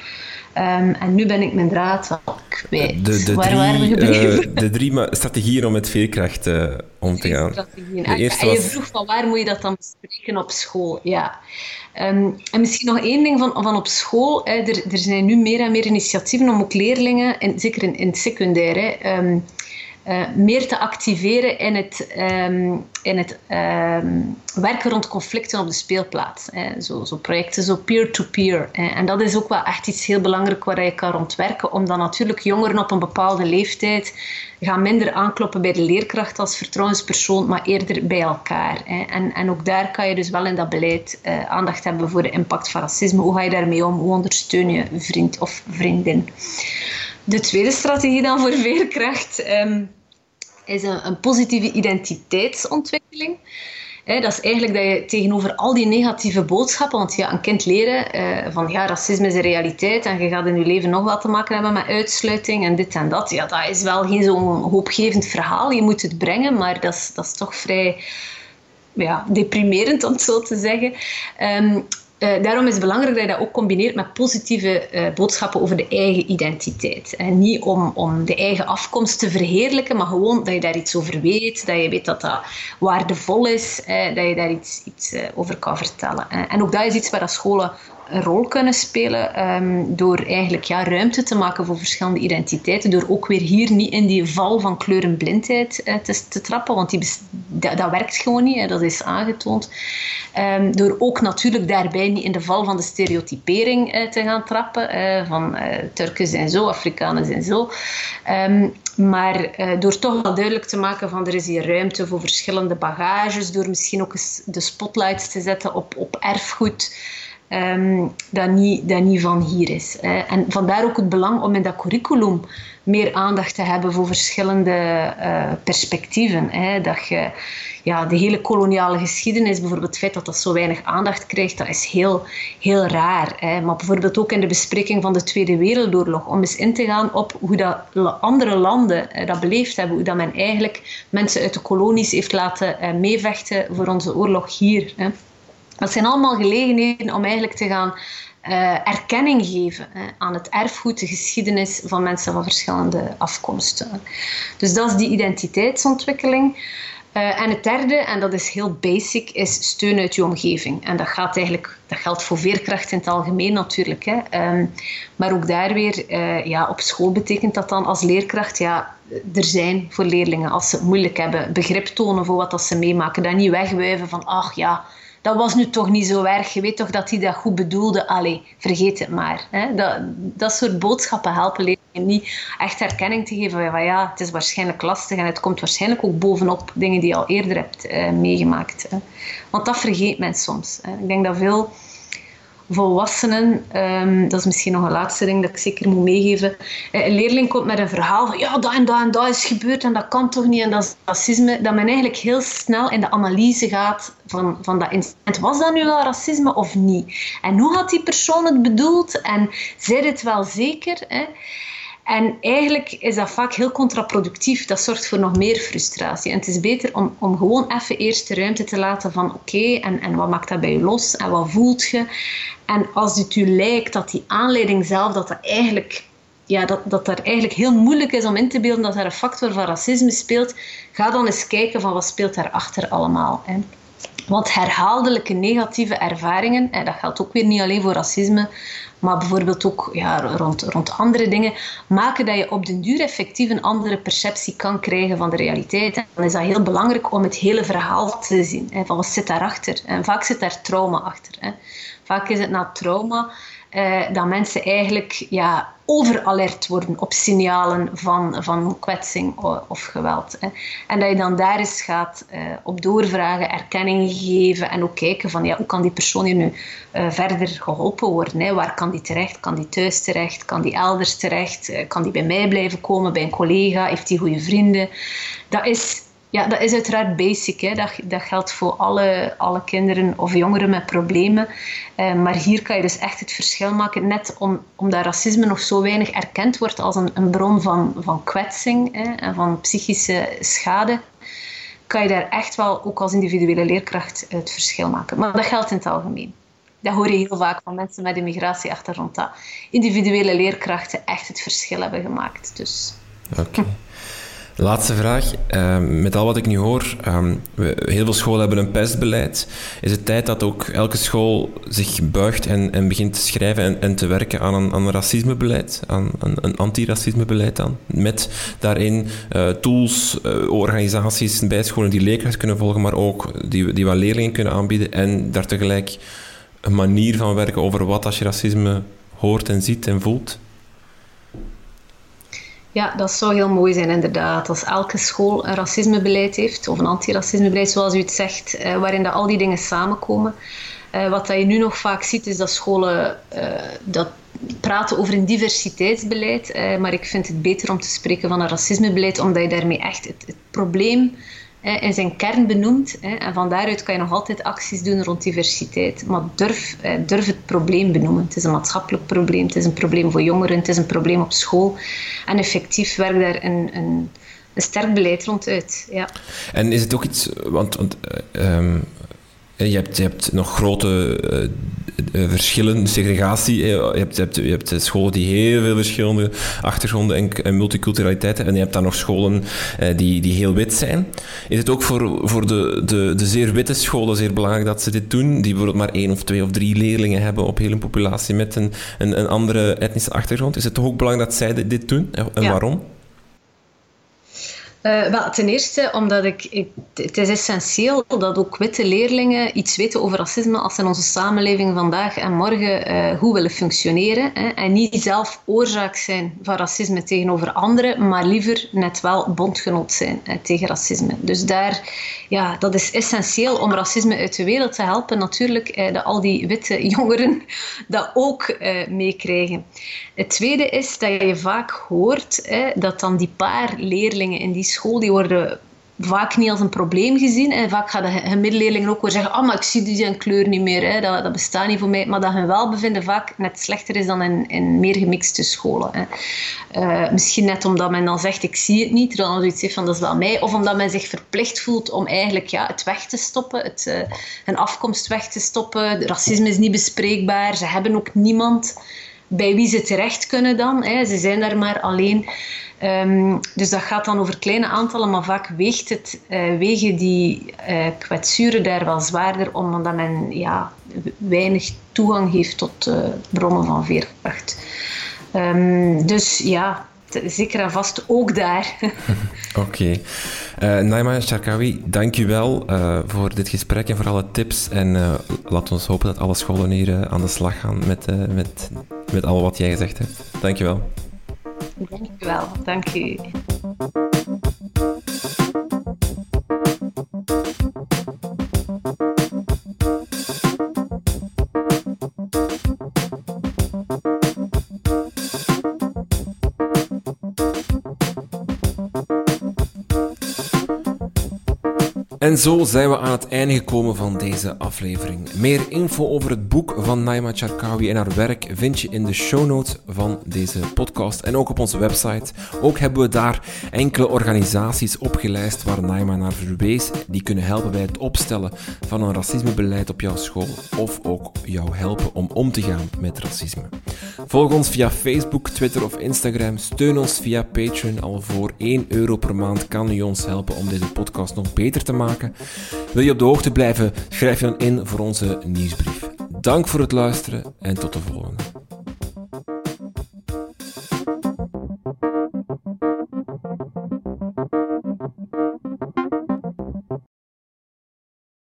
Um, en nu ben ik mijn draad kwijt. De, de Waar drie, waren we gebleven? Uh, de drie strategieën om met veerkracht uh, om te gaan. De eerste en je vroeg van waar moet je dat dan bespreken op school? Ja. Um, en misschien nog één ding van, van op school. Hè. Er, er zijn nu meer en meer initiatieven om ook leerlingen, en zeker in, in het secundair, hè, um, uh, meer te activeren in het, um, in het um, werken rond conflicten op de speelplaats. Hè. Zo, zo projecten, zo peer-to-peer. -peer, en dat is ook wel echt iets heel belangrijk waar je kan rondwerken, omdat natuurlijk jongeren op een bepaalde leeftijd gaan minder aankloppen bij de leerkracht als vertrouwenspersoon, maar eerder bij elkaar. En, en ook daar kan je dus wel in dat beleid uh, aandacht hebben voor de impact van racisme. Hoe ga je daarmee om? Hoe ondersteun je vriend of vriendin? De tweede strategie dan voor veerkracht um, is een, een, positieve identiteitsontwikkeling. Dat is eigenlijk dat je tegenover al die negatieve boodschappen, want ja, een kind leren uh, van ja, racisme is een realiteit en je gaat in je leven nog wat te maken hebben met uitsluiting en dit en dat. Ja, dat is wel geen zo'n hoopgevend verhaal. Je moet het brengen, maar dat is, dat is toch vrij ja, deprimerend om het zo te zeggen. Ehm, eh, daarom is het belangrijk dat je dat ook combineert met positieve eh, boodschappen over de eigen identiteit. En niet om, om de eigen afkomst te verheerlijken, maar gewoon dat je daar iets over weet, dat je weet dat dat waardevol is, dat je daar iets, iets over kan vertellen. en ook dat is iets waar dat scholen een rol kunnen spelen um, door eigenlijk ja, ruimte te maken voor verschillende identiteiten. Door ook weer hier niet in die val van kleurenblindheid uh, te, te, trappen, want die dat, werkt gewoon niet, hè, dat is aangetoond. Um, door ook natuurlijk daarbij niet in de val van de stereotypering uh, te gaan trappen, uh, van Turken zijn zo, Afrikanen zijn zo. Um, maar door toch wel duidelijk te maken van er is hier ruimte voor verschillende bagages, door misschien ook eens de spotlights te zetten op, op erfgoed um, dat, niet, dat niet van hier is. Hè. En vandaar ook het belang om in dat curriculum meer aandacht te hebben voor verschillende uh, perspectieven. Hè. Dat je ja, de hele koloniale geschiedenis, bijvoorbeeld het feit dat dat zo weinig aandacht krijgt, dat is heel, heel raar. Hè. Maar bijvoorbeeld ook in de bespreking van de Tweede Wereldoorlog, om eens in te gaan op hoe dat andere landen eh, dat beleefd hebben, hoe dat men eigenlijk mensen uit de kolonies heeft laten uh, meevechten voor onze oorlog hier. Hè. Dat zijn allemaal gelegenheden om eigenlijk te gaan uh, erkenning geven hè, aan het erfgoed, de geschiedenis van mensen van verschillende afkomsten. Dus dat is die identiteitsontwikkeling. Uh, en het derde, en dat is heel basic, is steun uit je omgeving. En dat, gaat eigenlijk, dat geldt voor veerkracht in het algemeen natuurlijk. Hè. Um, maar ook daar weer, uh, ja, op school betekent dat dan als leerkracht, ja, er zijn voor leerlingen als ze het moeilijk hebben, begrip tonen voor wat dat ze meemaken. Dat niet wegwuiven van, ach ja, dat was nu toch niet zo erg. Je weet toch dat hij dat goed bedoelde. Allee, vergeet het maar. Hè? Dat, dat soort boodschappen helpen leerlingen niet echt erkenning te geven van ja, het is waarschijnlijk lastig en het komt waarschijnlijk ook bovenop dingen die je al eerder hebt uh, meegemaakt. Hè? Want dat vergeet men soms. Hè? Ik denk dat veel volwassenen, um, dat is misschien nog een laatste ding dat ik zeker moet meegeven. Eh, een leerling komt met een verhaal van ja, dat en dat en dat is gebeurd en dat kan toch niet en dat is racisme. Dat men eigenlijk heel snel in de analyse gaat van, van dat incident. Was dat nu wel racisme of niet? En hoe had die persoon het bedoeld? En zei het wel zeker? Hè? En eigenlijk is dat vaak heel contraproductief. Dat zorgt voor nog meer frustratie. En het is beter om, om gewoon even eerst de ruimte te laten van oké, en, en wat maakt dat bij je los? En wat voelt je? En als het u lijkt dat die aanleiding zelf, dat dat eigenlijk ja, dat, dat er eigenlijk heel moeilijk is om in te beelden dat er een factor van racisme speelt, ga dan eens kijken van wat speelt daarachter allemaal. Hè. Want herhaaldelijke negatieve ervaringen, en dat geldt ook weer niet alleen voor racisme, maar bijvoorbeeld ook ja, rond, rond andere dingen, maken dat je op den duur effectief een andere perceptie kan krijgen van de realiteit. Dan is dat heel belangrijk om het hele verhaal te zien. Hè, van wat zit daarachter? En vaak zit daar trauma achter. Hè. Vaak is het na trauma uh, dat mensen eigenlijk ja, overalert worden op signalen van, van kwetsing of geweld. Hè. En dat je dan daar eens gaat uh, op doorvragen, erkenning geven en ook kijken van ja, hoe kan die persoon hier nu uh, verder geholpen worden? Hè? Waar kan die terecht? Kan die thuis terecht? Kan die elders terecht? kan die bij mij blijven komen, bij een collega? Heeft die goede vrienden? Dat is ja, dat is uiteraard basic. Hè. Dat, dat geldt voor alle, alle kinderen of jongeren met problemen. Uh, maar hier kan je dus echt het verschil maken. Net om, omdat racisme nog zo weinig erkend wordt als een, een bron van, van kwetsing hè, en van psychische schade, kan je daar echt wel ook als individuele leerkracht het verschil maken. Maar dat geldt in het algemeen. Dat hoor je heel vaak van mensen met een migratieachtergrond. Dat individuele leerkrachten echt het verschil hebben gemaakt. Dus. Oké. Laatste vraag. Ehm, met al wat ik nu hoor, we, heel veel scholen hebben een pestbeleid. Is het tijd dat ook elke school zich buigt en, en begint te schrijven en, en te werken aan een, aan een racismebeleid, aan, een antiracismebeleid dan? Met daarin uh, tools, uh, organisaties bij scholen die leerkrachten kunnen volgen, maar ook die, die wat leerlingen kunnen aanbieden en daar tegelijk een manier van werken over wat als je racisme hoort en ziet en voelt? Ja, dat zou heel mooi zijn inderdaad. Als elke school een racismebeleid heeft, of een antiracismebeleid zoals u het zegt, eh, waarin dat al die dingen samenkomen. Uh, wat dat je nu nog vaak ziet, is dat scholen uh, dat praten over een diversiteitsbeleid. Maar ik vind het beter om te spreken van een racismebeleid, omdat je daarmee echt het, het probleem in zijn kern benoemt. En van daaruit kan je nog altijd acties doen rond diversiteit. Maar durf, durf het probleem benoemen. Het is een maatschappelijk probleem, het is een probleem voor jongeren, het is een probleem op school. En effectief werk daar een, een, een sterk beleid ronduit. Ja. En is het ook iets, want, want um, je, hebt, je hebt nog grote uh, verschillen, segregatie. Je hebt, je, hebt, je hebt scholen die heel veel verschillende achtergronden en, en multiculturaliteit hebben. En je hebt dan nog scholen uh, die, die heel wit zijn. Is het ook voor, voor de, de, de zeer witte scholen zeer belangrijk dat ze dit doen? Die bijvoorbeeld maar één of twee of drie leerlingen hebben op heel een populatie met een, een, een andere etnische achtergrond. Is het toch ook belangrijk dat zij dit doen? En ja. waarom? Uh, wel, ten eerste omdat ik, het is essentieel dat ook witte leerlingen iets weten over racisme als in onze samenleving vandaag en morgen uh, goed willen functioneren. Hè, en niet zelf oorzaak zijn van racisme tegenover anderen, maar liever net wel bondgenoot zijn hè, tegen racisme. Dus daar, ja, dat is essentieel om racisme uit de wereld te helpen. Natuurlijk, eh, dat al die witte jongeren dat ook eh, meekrijgen. Het tweede is dat je vaak hoort dat dan die paar leerlingen in die school, die worden vaak niet als een probleem gezien. En vaak gaan de gemiddelde ook weer zeggen, ah, maar ik zie die zijn kleur niet meer, hè. Dat, dat bestaat niet voor mij. Maar dat hun welbevinden vaak net slechter is dan in, in meer gemixte scholen. Hè. Uh, misschien net omdat men dan zegt, ik zie het niet, dan zoiets heeft van, dat is wel mij. Of omdat men zich verplicht voelt om eigenlijk ja, het weg te stoppen, het, uh, hun afkomst weg te stoppen. Racisme is niet bespreekbaar, ze hebben ook niemand bij wie ze terecht kunnen dan. Hè. Ze zijn daar maar alleen. Um, dus dat gaat dan over kleine aantallen, maar vaak weegt het, uh, wegen die uh, kwetsuren daar wel zwaarder, omdat men ja, weinig toegang heeft tot uh, bronnen van veerkracht. Um, dus ja, zeker en vast ook daar. Oké. Okay. Uh, Naima Sharkawi, wel uh, voor dit gesprek en voor alle tips. En uh, laat ons hopen dat alle scholen hier aan de slag gaan met, met, met al wat jij gezegd hebt. Dank je wel. Dank u wel. Dank u. En zo zijn we aan het einde gekomen van deze aflevering. Meer info over het boek van Naima Charkawi en haar werk vind je in de show notes van deze podcast en ook op onze website. Ook hebben we daar enkele organisaties opgelijst waar Naima naar verwees, die kunnen helpen bij het opstellen van een racismebeleid op jouw school of ook jou helpen om om te gaan met racisme. Volg ons via Facebook, Twitter of Instagram. Steun ons via Patreon. Al voor 1 euro per maand kan u ons helpen om deze podcast nog beter te Wil je op de hoogte blijven? Schrijf je dan in voor onze nieuwsbrief. Dank voor het luisteren en tot de volgende.